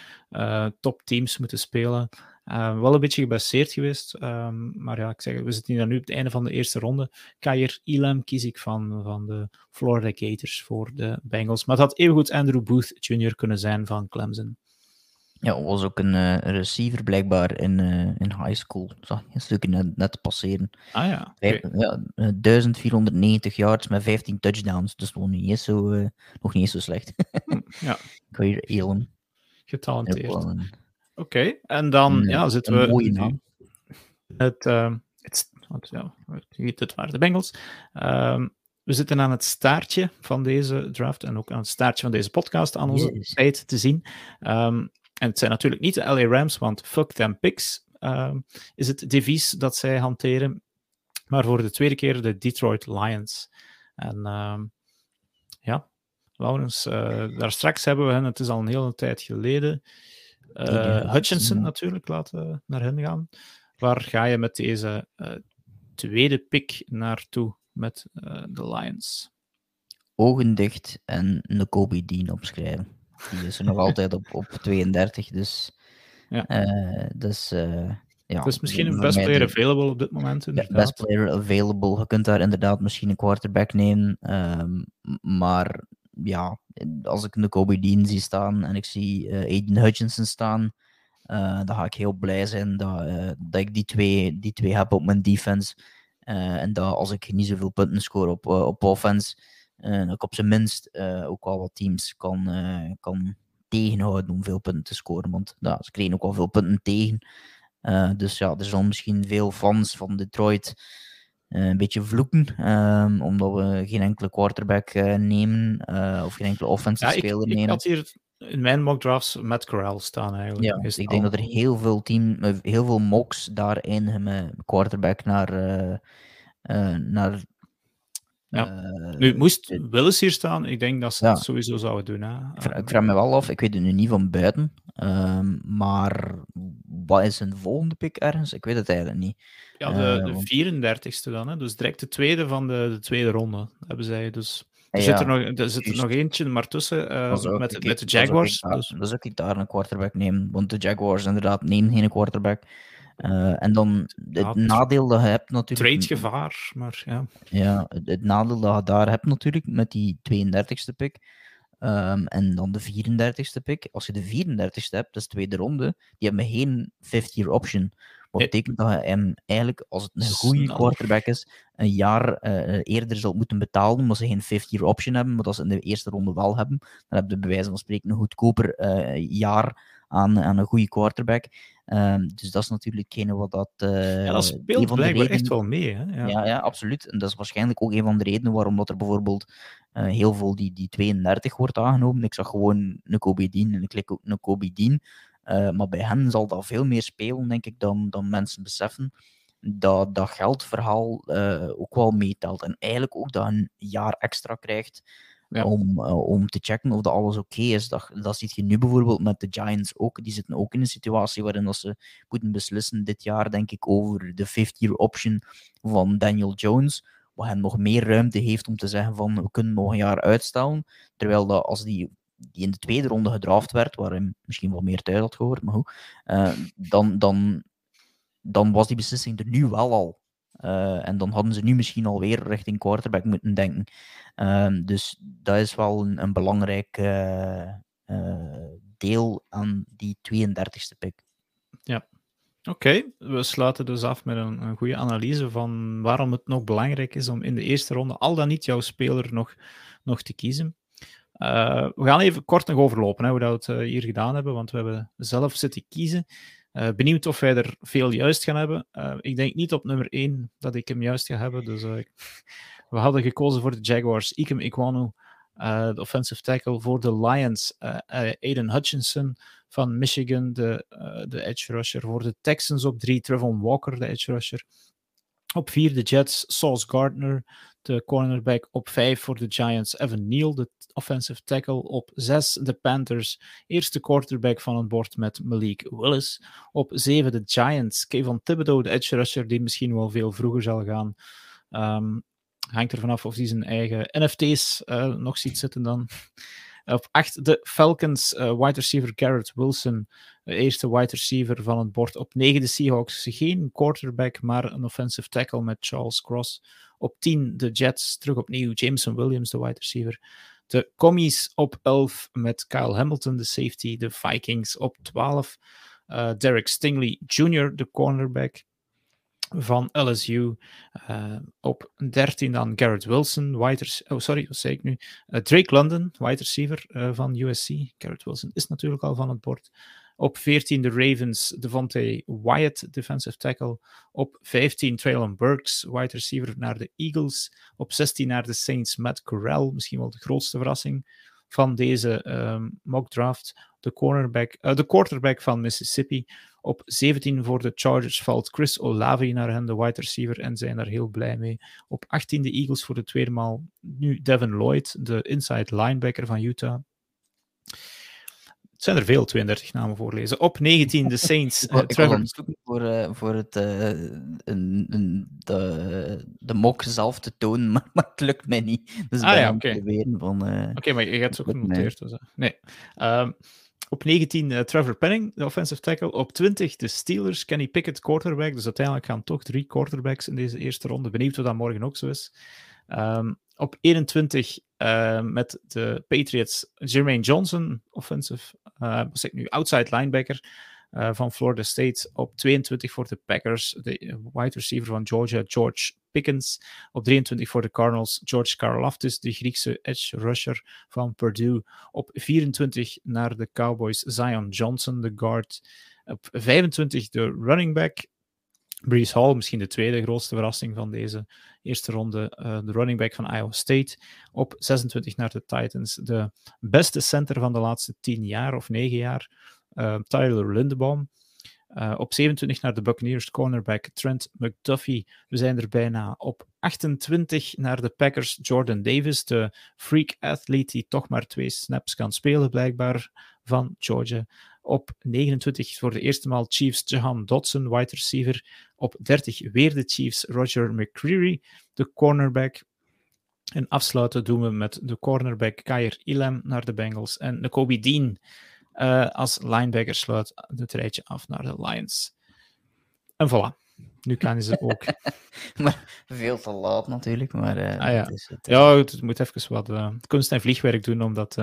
top teams moeten spelen. Uh, wel een beetje gebaseerd geweest. Um, maar ja, ik zeg, we zitten hier nu op het einde van de eerste ronde. Kair Elam kies ik van, van de Florida Gators voor de Bengals. Maar het had evengoed Andrew Booth Jr. kunnen zijn van Clemson. Ja, was ook een uh, receiver blijkbaar in, uh, in high school. Zag je een stukje net, net passeren. Ah ja. Okay. ja 1490 yards met 15 touchdowns. Dus nog niet eens zo, nog niet eens zo slecht. Hm, ja. Kair Elam. Getalenteerd. Oké, en dan ja, zitten we. Mooie naam. Het, uh, het, ja, het waren de Bengals. Um, we zitten aan het staartje van deze draft en ook aan het staartje van deze podcast aan onze yes. tijd te zien. Um, en het zijn natuurlijk niet de LA Rams, want fuck them picks um, is het devies dat zij hanteren. Maar voor de tweede keer de Detroit Lions. En ja, Laurens, uh, daar straks hebben we hen, het is al een hele tijd geleden, uh, Hutchinson natuurlijk laten naar hen gaan. Waar ga je met deze uh, tweede pick naartoe met uh, de Lions? Ogen dicht en een Kobe Dean opschrijven. Die is er nog altijd op, op 32, dus... Ja. dus ja, het is misschien een best player available op dit moment. Inderdaad. Best player available. Je kunt daar inderdaad misschien een quarterback nemen. Um, maar ja, als ik een Kobe Dean zie staan en ik zie uh, Aiden Hutchinson staan, uh, dan ga ik heel blij zijn dat, uh, dat ik die twee, die twee heb op mijn defense. en dat als ik niet zoveel punten score op, op offense, dat ik op zijn minst ook wel wat teams kan, kan tegenhouden om veel punten te scoren. Want ze kregen ook wel veel punten tegen. dus ja, er zullen misschien veel fans van Detroit een beetje vloeken, um, omdat we geen enkele quarterback uh, nemen uh, of geen enkele offensive ja, speler ik, nemen. Ik had hier in mijn mock drafts met Corral staan eigenlijk. Ja, dus ik denk dat er heel veel, team, heel veel mocks daarin hebben quarterback naar, naar ja. Nu, moest Willis hier staan, ik denk dat ze ja. dat sowieso zouden doen. Hè. Ik vraag me wel af, ik weet het nu niet van buiten, um, maar wat is een volgende pick ergens? Ik weet het eigenlijk niet. Ja, de, uh, de 34ste dan, hè? dus direct de tweede van de, de tweede ronde hebben zij. Dus er zit er nog, er zit er nog eentje maar tussen uh, met, met de Jaguars. Dat is, ook, dus. ook ik daar een quarterback neem, want de Jaguars inderdaad nemen geen quarterback. Uh, en dan het ja, nadeel dat je hebt natuurlijk... gevaar, maar ja. Ja, het, het, nadeel dat je daar hebt natuurlijk met die 32e pick. Um, en dan de 34e pick. Als je de 34e hebt, dat is de tweede ronde, die hebben geen 50-year option. Wat betekent dat je hem eigenlijk, als het een goede quarterback is, een jaar uh, eerder zult moeten betalen, omdat ze geen 50-year option hebben. Maar als ze in de eerste ronde wel hebben, dan heb je bij wijze van spreken een goedkoper uh, jaar aan, aan een goede quarterback. Um, dus dat is natuurlijk geen wat dat. Uh, ja, dat speelt blijkbaar redenen... echt wel mee. Hè? Ja. ja. Ja, absoluut. En dat is waarschijnlijk ook een van de redenen waarom dat er bijvoorbeeld uh, heel veel die, die 32 wordt aangenomen. Ik zag gewoon een Kobe Dean en ik klik ook een Kobe Dean. Uh, maar bij hen zal dat veel meer spelen, denk ik, dan, dan mensen beseffen. Dat dat geldverhaal ook wel meetelt. En eigenlijk ook dat een jaar extra krijgt. Ja. Om, uh, om te checken of dat alles oké okay is. Dat, dat zie je nu bijvoorbeeld met de Giants ook. Die zitten ook in een situatie waarin dat ze moeten beslissen dit jaar, denk ik, over de 50-year option van Daniel Jones. Wat hen nog meer ruimte heeft om te zeggen van we kunnen nog een jaar uitstellen. Terwijl dat als die, die in de tweede ronde gedraft werd, waar hij misschien wel meer tijd had gehoord, maar goed, uh, dan, dan, dan was die beslissing er nu wel al. Uh, en dan hadden ze nu misschien alweer richting quarterback moeten denken. Uh, dus dat is wel een, een belangrijk uh, deel aan die 32e pick. Ja, Oké, we sluiten dus af met een, een, goede analyse van waarom het nog belangrijk is om in de eerste ronde al dan niet jouw speler nog, nog te kiezen. Uh, we gaan even kort nog overlopen hè, hoe dat we het uh, hier gedaan hebben, want we hebben zelf zitten kiezen. Uh, benieuwd of wij er veel juist gaan hebben. ik denk niet op nummer 1 dat ik hem juist ga hebben. Dus we hadden gekozen voor de Jaguars. Ikem Ikwanu, de offensive tackle. Voor de Lions, Aiden Hutchinson van Michigan, de, de edge rusher. Voor de Texans op 3, Trevon Walker, de edge rusher. Op 4 de Jets, Sauce Gardner, de cornerback. Op 5 voor de Giants, Evan Neal, de offensive tackle. Op 6 de Panthers, eerste quarterback van het bord met Malik Willis. Op 7 de Giants, Kevin Thibodeau, de edge rusher, die misschien wel veel vroeger zal gaan. Um, hangt er vanaf of hij zijn eigen NFT's uh, nog ziet zitten dan. Op 8 de Falcons, uh, wide receiver Garrett Wilson, de eerste wide receiver van het bord. Op 9 de Seahawks, geen quarterback, maar een offensive tackle met Charles Cross. Op 10 de Jets, terug opnieuw Jameson Williams, de wide receiver. De Commies op 11 met Kyle Hamilton, de safety. De Vikings op 12. Uh, eh, Derek Stingley Jr., de cornerback van LSU. Eh, op 13 dan Garrett Wilson, wide oh sorry, wat zei ik nu? Uh, Drake London, wide receiver van USC. Garrett Wilson is natuurlijk al van het bord. Op 14 de Ravens, Devontae Wyatt, defensive tackle. Op 15 Traylon Burks, wide receiver naar de Eagles. Op 16 naar de Saints, Matt Corral, misschien wel de grootste verrassing van deze um, mock draft. De, cornerback, uh, de quarterback van Mississippi. Op 17 voor de Chargers valt Chris Olave naar hen, de wide receiver, en zijn daar heel blij mee. Op 18 de Eagles voor de tweede maal nu Devin Lloyd, de inside linebacker van Utah. Het zijn er veel, 32 namen voorlezen. Op 19 de Saints. Uh, ik Trevor... voor, uh, voor het, uh, een, een, de, de mok zelf te tonen, maar, maar het lukt mij niet. Dus ah ja, oké. Oké, okay, maar je hebt het ook genoteerd. Dus, nee. Um, op 19 uh, Trevor Penning, de offensive tackle. Op 20 de Steelers, Kenny Pickett, quarterback. Dus uiteindelijk gaan toch drie quarterbacks in deze eerste ronde. Benieuwd of dat morgen ook zo is. Um, op 21 uh, met de Patriots Jermaine Johnson, offensive, uh, was ik nu outside linebacker uh, van Florida State. Op 22 voor de Packers, de wide receiver van Georgia, George Pickens. Op 23 voor de Cardinals, George Karlaftis, de Griekse edge rusher van Purdue. Op 24 naar de Cowboys, Zion Johnson, de guard. Op 25 de running back Brees Hall, misschien de tweede grootste verrassing van deze eerste ronde. Uh, de running back van Iowa State. Op 26 naar de Titans. De beste center van de laatste 10 jaar of 9 jaar. Uh, Tyler Lindebaum. Uh, op 27 naar de Buccaneers cornerback Trent McDuffie. We zijn er bijna op 28 naar de Packers Jordan Davis, de freak athlete die toch maar twee snaps kan spelen blijkbaar van Georgia. Op 29 voor de eerste maal Chiefs Jahan Dodson, wide receiver. Op 30 weer de Chiefs Roger McCreary, de cornerback. En afsluiten doen we met de cornerback Kair Ilam naar de Bengals. En de Kobe Dean uh, als linebacker sluit het rijtje af naar de Lions. En voilà. Nu kan ze ook. maar veel te laat natuurlijk. Maar, uh, ah, ja. Is het, ja, het moet even wat uh, kunst- en vliegwerk doen, omdat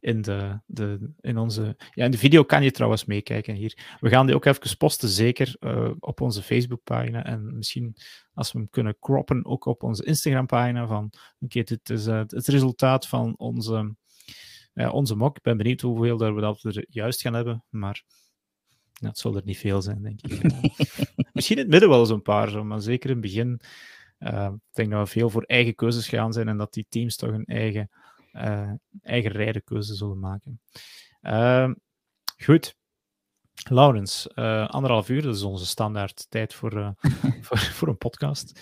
in, de, de, in onze... Ja, in de video kan je trouwens meekijken hier. We gaan die ook even posten, zeker op onze Facebookpagina. En misschien, als we hem kunnen croppen, ook op onze Instagram-pagina. Van, oké, dit is het resultaat van onze, onze mock. Ik ben benieuwd hoeveel dat we dat er juist gaan hebben, maar... Dat zal er niet veel zijn, denk ik. Misschien in het midden wel zo'n paar, maar zeker in het begin. Uh, ik denk dat we veel voor eigen keuzes gaan zijn en dat die teams toch een eigen, uh, eigen rijdenkeuze zullen maken. Uh, goed. Laurens, uh, anderhalf uur, dat is onze standaard tijd voor, voor, voor, een podcast.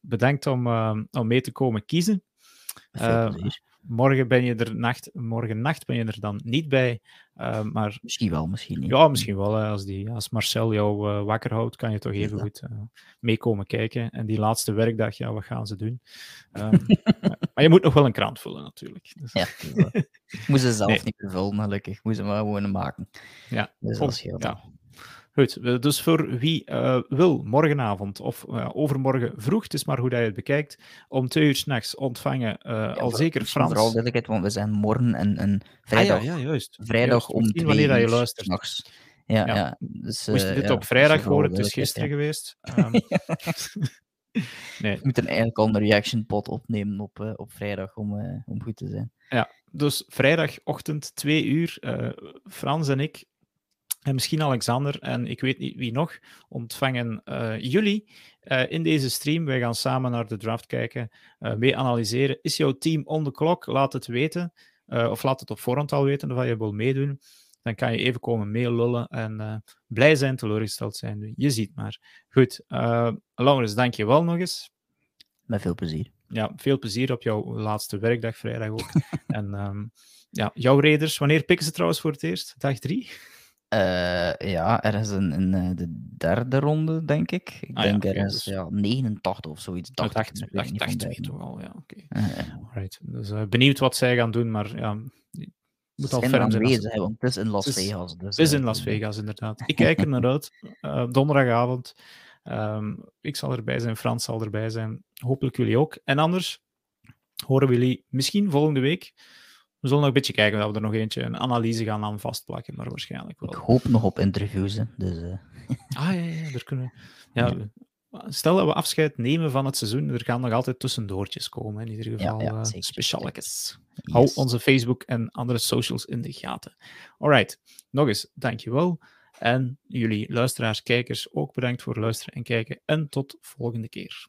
bedankt om, om mee te komen kiezen. Morgen ben je er nacht, morgen nacht ben je er dan niet bij. Uh, maar, misschien wel, misschien niet. Ja, misschien wel. Als, die, als Marcel jou uh, wakker houdt, kan je toch even ja. goed uh, meekomen kijken. En die laatste werkdag, ja, wat gaan ze doen? Um, maar je moet nog wel een krant vullen, natuurlijk. Dus, ja, ik moest ze zelf nee. niet vullen, gelukkig. Moest ze maar gewoon maken. Ja, dus dat ja. Goed, dus voor wie uh, wil, morgenavond of uh, overmorgen vroeg, het is maar hoe dat je het bekijkt, om twee uur s'nachts ontvangen uh, ja, al zeker Frans. Vooral duidelijkheid, want we zijn morgen en, en vrijdag, ah, ja, ja, juist. vrijdag juist. om twee wanneer dat je uur luistert. s'nachts. Ja, ja. ja. Dus, Moest je dit op vrijdag vooral horen, het is gisteren geweest. Um, nee, We moeten eigenlijk al een reaction pot opnemen op, op vrijdag om, om goed te zijn. Ja, dus vrijdagochtend, twee uur, Frans en ik, en misschien Alexander en ik weet niet wie nog, ontvangen jullie in deze stream. Wij gaan samen naar de draft kijken, mee analyseren. Is jouw team on the clock? Laat het weten. of laat het op voorhand al weten of je wil meedoen. Dan kan je even komen meelullen en blij zijn, teleurgesteld zijn. Je ziet maar. Goed, Laurens, dank je wel nog eens. Met veel plezier ja, veel plezier op jouw laatste werkdag, vrijdag ook. en um, ja, jouw Raiders, wanneer pikken ze trouwens voor het eerst? Dag drie? Uh, ja, er is een, een, een, de derde ronde, denk ik. Ik ah, denk ja, er is dus... ja, 89 of zoiets. Dacht, Dacht, dacht, ik, dacht, niet dacht van twee bij. toch al, ja. Oké. Dus uh, benieuwd wat zij gaan doen, maar ja, moet al Zijn ferm zijn. aanwezig, hè, want het is in Las Het is- Vegas. Dus, Het is eh, in Las Vegas, inderdaad. Ik kijk er naar uit. Donderdagavond. Um, ik zal erbij zijn, Frans zal erbij zijn. Hopelijk jullie ook. En anders horen we jullie misschien volgende week. We zullen nog een beetje kijken of we er nog eentje, een analyse gaan aan vastplakken, maar waarschijnlijk Ik wel. hoop nog op interviews. Hè, dus, eh, Ah ja, ja, daar kunnen we. Ja, Stel dat we afscheid nemen van het seizoen, er gaan nog altijd tussendoortjes komen. In ieder geval ja, eh. Hou onze Facebook en andere socials in de gaten. Alright, nog eens, dankjewel. En jullie luisteraars, kijkers ook bedankt voor luisteren en kijken. En tot volgende keer.